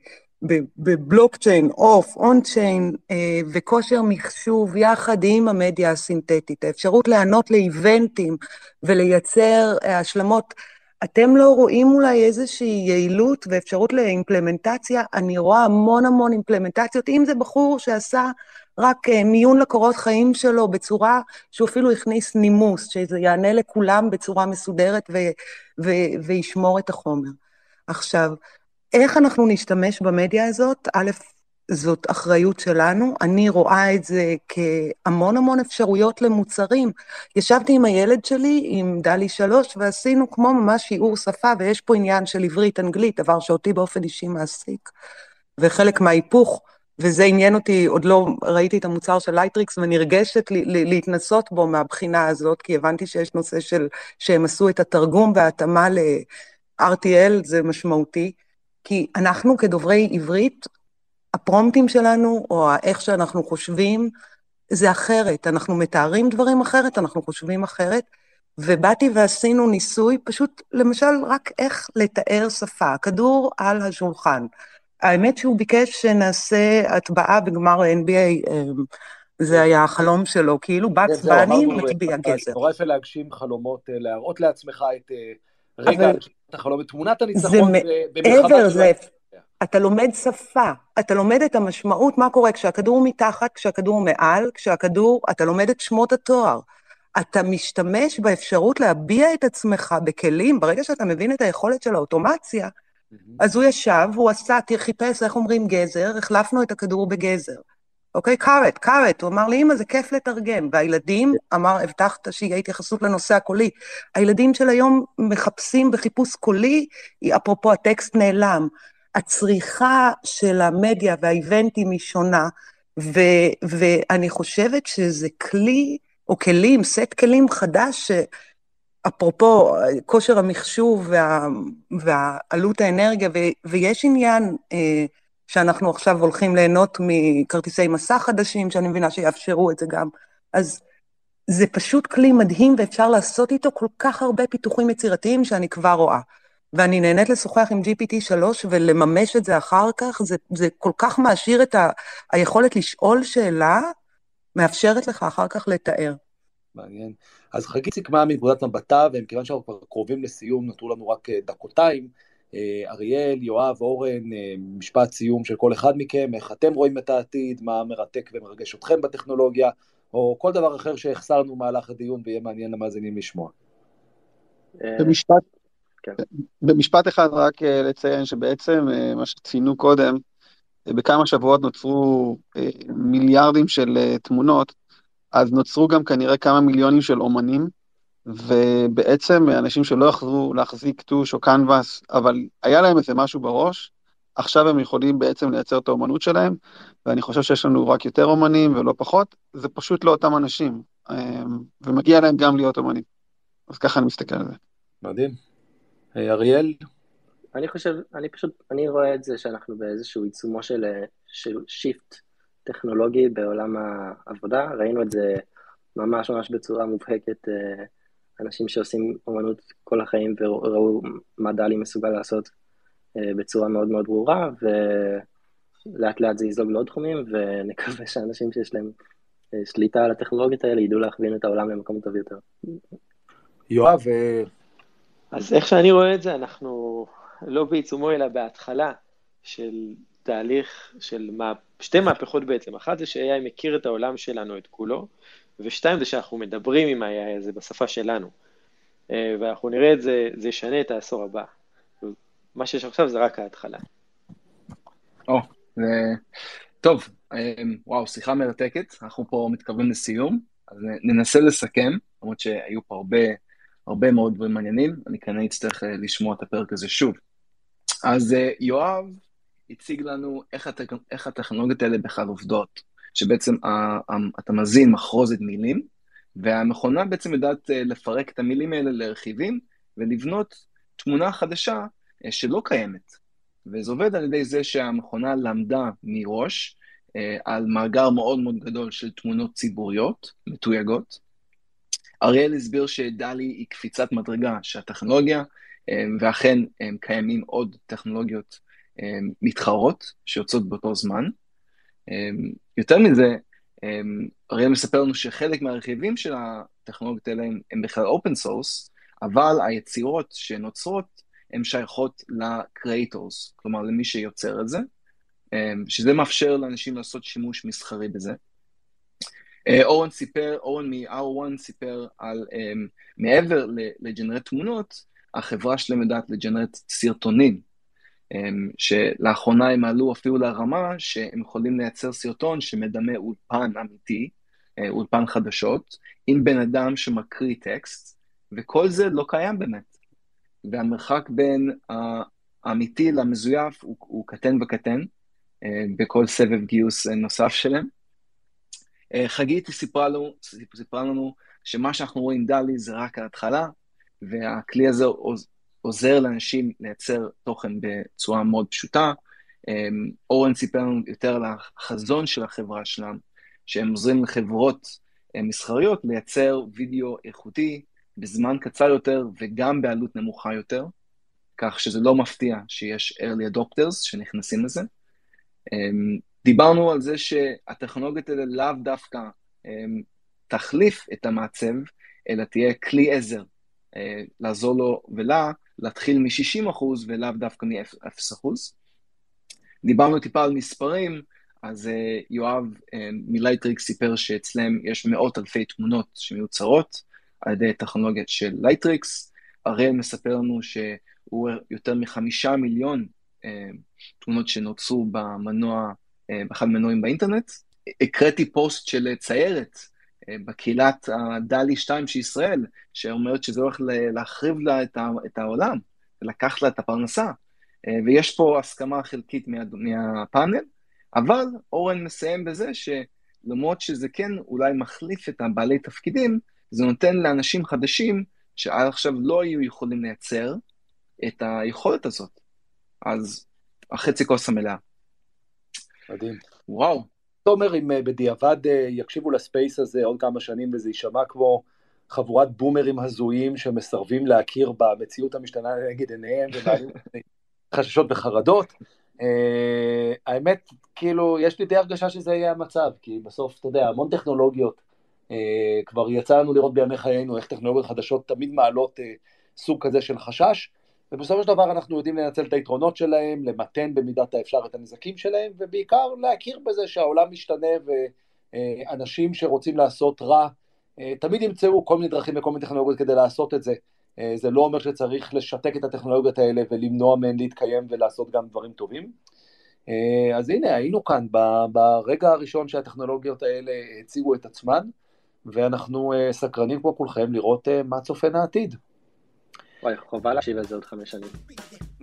בבלוקצ'יין, אוף, און-צ'יין, אה, וכושר מחשוב יחד עם המדיה הסינתטית, האפשרות לענות לאיבנטים ולייצר אה, השלמות. אתם לא רואים אולי איזושהי יעילות ואפשרות לאימפלמנטציה? אני רואה המון המון אימפלמנטציות, אם זה בחור שעשה רק אה, מיון לקורות חיים שלו בצורה שהוא אפילו הכניס נימוס, שזה יענה לכולם בצורה מסודרת ו- ו- וישמור את החומר. עכשיו, איך אנחנו נשתמש במדיה הזאת? א', זאת אחריות שלנו. אני רואה את זה כהמון המון אפשרויות למוצרים. ישבתי עם הילד שלי, עם DALL-E שלוש, ועשינו כמו ממש שיעור שפה, ויש פה עניין של עברית-אנגלית, דבר שאותי באופן אישי מעסיק. וחלק מההיפוך, וזה עניין אותי, עוד לא ראיתי את המוצר של לייטריקס, ונרגשת להתנסות בו מהבחינה הזאת, כי הבנתי שיש נושא של, שהם עשו את התרגום וההתאמה ל-RTL, זה משמעותי. כי אנחנו כדוברי עברית הפרומפטים שלנו, או איך שאנחנו חושבים, זה אחרת. אנחנו מתארים דברים אחרת, אנחנו חושבים אחרת. ובאתי ועשינו ניסוי, פשוט, למשל, רק איך לתאר שפה. הכדור על השולחן. האמת שהוא ביקש שנעשה הטבעה בגמר ה-NBA, אמ, זה היה החלום שלו, כאילו בקס בני מטביע גזר. נורא יפה להגשים חלומות, אה, להראות לעצמך את אה, רגע החלום, את תמונת הניצחון במלחמה. מעבר, זה אתה לומד שפה, אתה לומד את המשמעות, מה קורה כשהכדור מתחת, כשהכדור מעל, כשהכדור, אתה לומד את שמות התואר. אתה משתמש באפשרות להביע את עצמך בכלים, ברגע שאתה מבין את היכולת של האוטומציה, mm-hmm. אז הוא ישב, הוא עשה, חיפש, איך אומרים גזר, החלפנו את הכדור בגזר. אוקיי? קארט, קארט, הוא אמר לי, אמא, זה כיף לתרגם. והילדים, אמר, הבטחת שיהיה התייחסות לנושא הקולי. הילדים של היום מחפשים בחיפוש קולי, אפרופו הטקסט נעלם. הצריכה של המדיה והאיבנטים היא שונה, ו, ואני חושבת שזה כלי, או כלים, סט כלים חדש, אפרופו כושר המחשוב וה, ועלות האנרגיה, ו, ויש עניין אה, שאנחנו עכשיו הולכים ליהנות מכרטיסי מסע חדשים, שאני מבינה שיאפשרו את זה גם. אז זה פשוט כלי מדהים, ואפשר לעשות איתו כל כך הרבה פיתוחים יצירתיים שאני כבר רואה. ואני נהנית לשוחח עם GPT-3 ולממש את זה אחר כך, זה, זה כל כך מעשיר את ה, היכולת לשאול שאלה, מאפשרת לך אחר כך לתאר. מעניין. אז חגית סיכמה מנקודת מבטה, ומכיוון שאנחנו כבר קרובים לסיום, נותרו לנו רק אה, דקותיים. אה, אריאל, יואב, אורן, אה, משפט סיום של כל אחד מכם, איך אתם רואים את העתיד, מה מרתק ומרגש אתכם בטכנולוגיה, או כל דבר אחר שהחסרנו במהלך הדיון ויהיה מעניין למאזינים לשמוע. במשפט, כן. במשפט אחד רק אה, לציין שבעצם אה, מה שציינו קודם, אה, בכמה שבועות נוצרו מיליארדים של תמונות, אז נוצרו גם כנראה כמה מיליונים של אומנים, ובעצם אנשים שלא יכלו להחזיק טוש או קנבס, אבל היה להם איזה משהו בראש, עכשיו הם יכולים בעצם לייצר את האומנות שלהם, ואני חושב שיש לנו רק יותר אומנים ולא פחות, זה פשוט לא אותם אנשים, ומגיע להם גם להיות אומנים. אז ככה אני מסתכל על זה. מדהים. אריאל? אני חושב, אני פשוט, אני רואה את זה שאנחנו באיזשהו עיצומו של, של שיפט טכנולוגי בעולם העבודה, ראינו את זה ממש ממש בצורה מובהקת, אה, אנשים שעושים אומנות כל החיים וראו מה דלי מסוגל לעשות אה, בצורה מאוד מאוד ברורה, ולאט לאט זה יזלוג לעוד תחומים, ונקווה שאנשים שיש להם אה, שליטה על הטכנולוגיות האלה ידעו להכווין את העולם למקום טוב יותר. יואב, אז איך שאני רואה את זה, אנחנו לא בעיצומו אלא בהתחלה של תהליך של מה, שתי מהפכות בעצם, אחת זה ש-AI מכיר את העולם שלנו, את כולו, ושתיים זה שאנחנו מדברים עם ה-AI הזה בשפה שלנו. אה, ואנחנו נראה את זה, זה ישנה את העשור הבא. מה שיש עכשיו זה רק ההתחלה. או, oh, טוב, אה, וואו, שיחה מרתקת, אנחנו פה מתקרבים לסיום, אז ננסה לסכם, למרות שהיו פה הרבה, הרבה מאוד דברים מעניינים, אני כנראה אצטרך אה, לשמוע את הפרק הזה שוב. אז יואב הציג לנו איך, הטכ... איך הטכנולוגיות האלה בכלל עובדות, שבעצם אתה מזין מחרוזת מילים, והמכונה בעצם יודעת אה, לפרק את המילים האלה לרכיבים ולבנות תמונה חדשה אה, שלא קיימת. וזה עובד על ידי זה שהמכונה למדה מראש אה, על מאגר מאוד מאוד גדול של תמונות ציבוריות, מתויגות. אריאל הסביר שדלי היא קפיצת מדרגה של הטכנולוגיה, ואכן קיימים עוד טכנולוגיות מתחרות שיוצאות באותו זמן. יותר מזה, אריאל מספר לנו שחלק מהרכיבים של הטכנולוגיות האלה הם, בכלל open source, אבל היצירות שנוצרות הן שייכות ל creators, כלומר למי שיוצר את זה, שזה מאפשר לאנשים לעשות שימוש מסחרי בזה. אה, אורן סיפר, אורן מ-R1 סיפר על מעבר לג'נרט תמונות, החברה שלהם יודעת לג'נרט סרטונים, אמ, שלאחרונה הם עלו אפילו לרמה שהם יכולים לייצר סרטון שמדמה אולפן אמיתי, אה, אולפן חדשות, עם בן אדם שמקריא טקסט, וכל זה לא קיים באמת. והמרחק בין האמיתי למזויף הוא, הוא קטן וקטן אה, בכל סבב גיוס נוסף שלהם. אה, חגית סיפרה לנו, סיפרה לנו שמה שאנחנו רואים דלי זה רק ההתחלה, והכלי הזה עוזר לאנשים לייצר תוכן בצורה מאוד פשוטה. אמ, אורן סיפר לנו יותר על החזון של החברה שלנו, שהם עוזרים לחברות אה, מסחריות לייצר וידאו איכותי בזמן קצר יותר וגם בעלות נמוכה יותר, כך שזה לא מפתיע שיש early adopters שנכנסים לזה. אמ, דיברנו על זה שהטכנולוגיות האלה לאו דווקא תחליף את המעצב, אלא תהיה כלי עזר אה, לעזור לו ולה להתחיל מ-60% ולאו דווקא מ-0%. דיברנו טיפה על מספרים, אז uh, יואב uh, מלייטריקס סיפר שאצלם יש מאות אלפי תמונות שמיוצרות על ידי טכנולוגיות של לייטריקס. אריאל מספר לנו שהוא יותר מחמישה מיליון uh, תמונות שנוצרו במנוע, uh, באחד המנועים באינטרנט. הקראתי פוסט של ציירת בקהילת הדלי 2 של ישראל, שאומרת שזה הולך להחריב לה את העולם, ולקח לה את הפרנסה. אה, ויש פה הסכמה חלקית מה, מהפאנל, אבל אורן מסיים בזה שלמרות שזה כן אולי מחליף את הבעלי תפקידים, זה נותן לאנשים חדשים שעד עכשיו לא היו יכולים לייצר את היכולת הזאת. אז החצי כוס המלאה. מדהים. וואו, תומר, אם אה, בדיעבד אה, יקשיבו לספייס הזה עוד כמה שנים וזה יישמע כמו חבורת בומרים הזויים שמסרבים להכיר במציאות המשתנה נגד עיניהם ומעלים חששות וחרדות. Uh, האמת, כאילו, יש לי די הרגשה שזה יהיה המצב, כי בסוף, אתה יודע, המון טכנולוגיות, כבר יצא לנו לראות בימי חיינו איך טכנולוגיות חדשות תמיד מעלות סוג כזה של חשש, ובסופו של דבר אנחנו יודעים לנצל את היתרונות שלהם, למתן במידת האפשר את הנזקים שלהם, ובעיקר להכיר בזה שהעולם משתנה ואנשים שרוצים לעשות רע, תמיד ימצאו כל מיני דרכים וכל מיני טכנולוגיות כדי לעשות את זה. זה לא אומר שצריך לשתק את הטכנולוגיות האלה ולמנוע מהן להתקיים ולעשות גם דברים טובים. אז הנה, היינו כאן ברגע הראשון שהטכנולוגיות האלה הציגו את עצמן, ואנחנו סקרנים כמו כולכם לראות מה צופן העתיד. וואי, חובה להקשיב על זה עוד חמש שנים.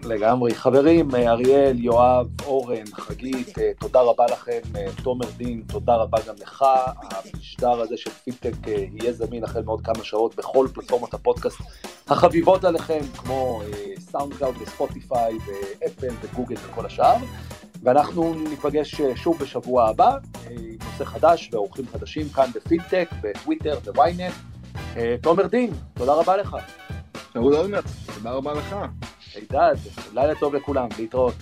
לגמרי. חברים, אריאל, יואב, אורן, חגית, אה, תודה רבה לכם. אה, תומר דין, תודה רבה גם לך. המשדר הזה של פידטק אה, יהיה זמין החל מעוד כמה שעות בכל פלטפורמות הפודקאסט החביבות עליכם, כמו סאונד קלאוד וספוטיפיי ואפל וגוגל וכל השאר. ואנחנו ניפגש שוב בשבוע הבא עם נושא חדש ואורחים חדשים כאן בפידטק, בטוויטר, בוויינט. תומר דין, תודה רבה לך. אהוד אולמרט, תודה רבה לך. הידד, לילה טוב לכולם, להתראות.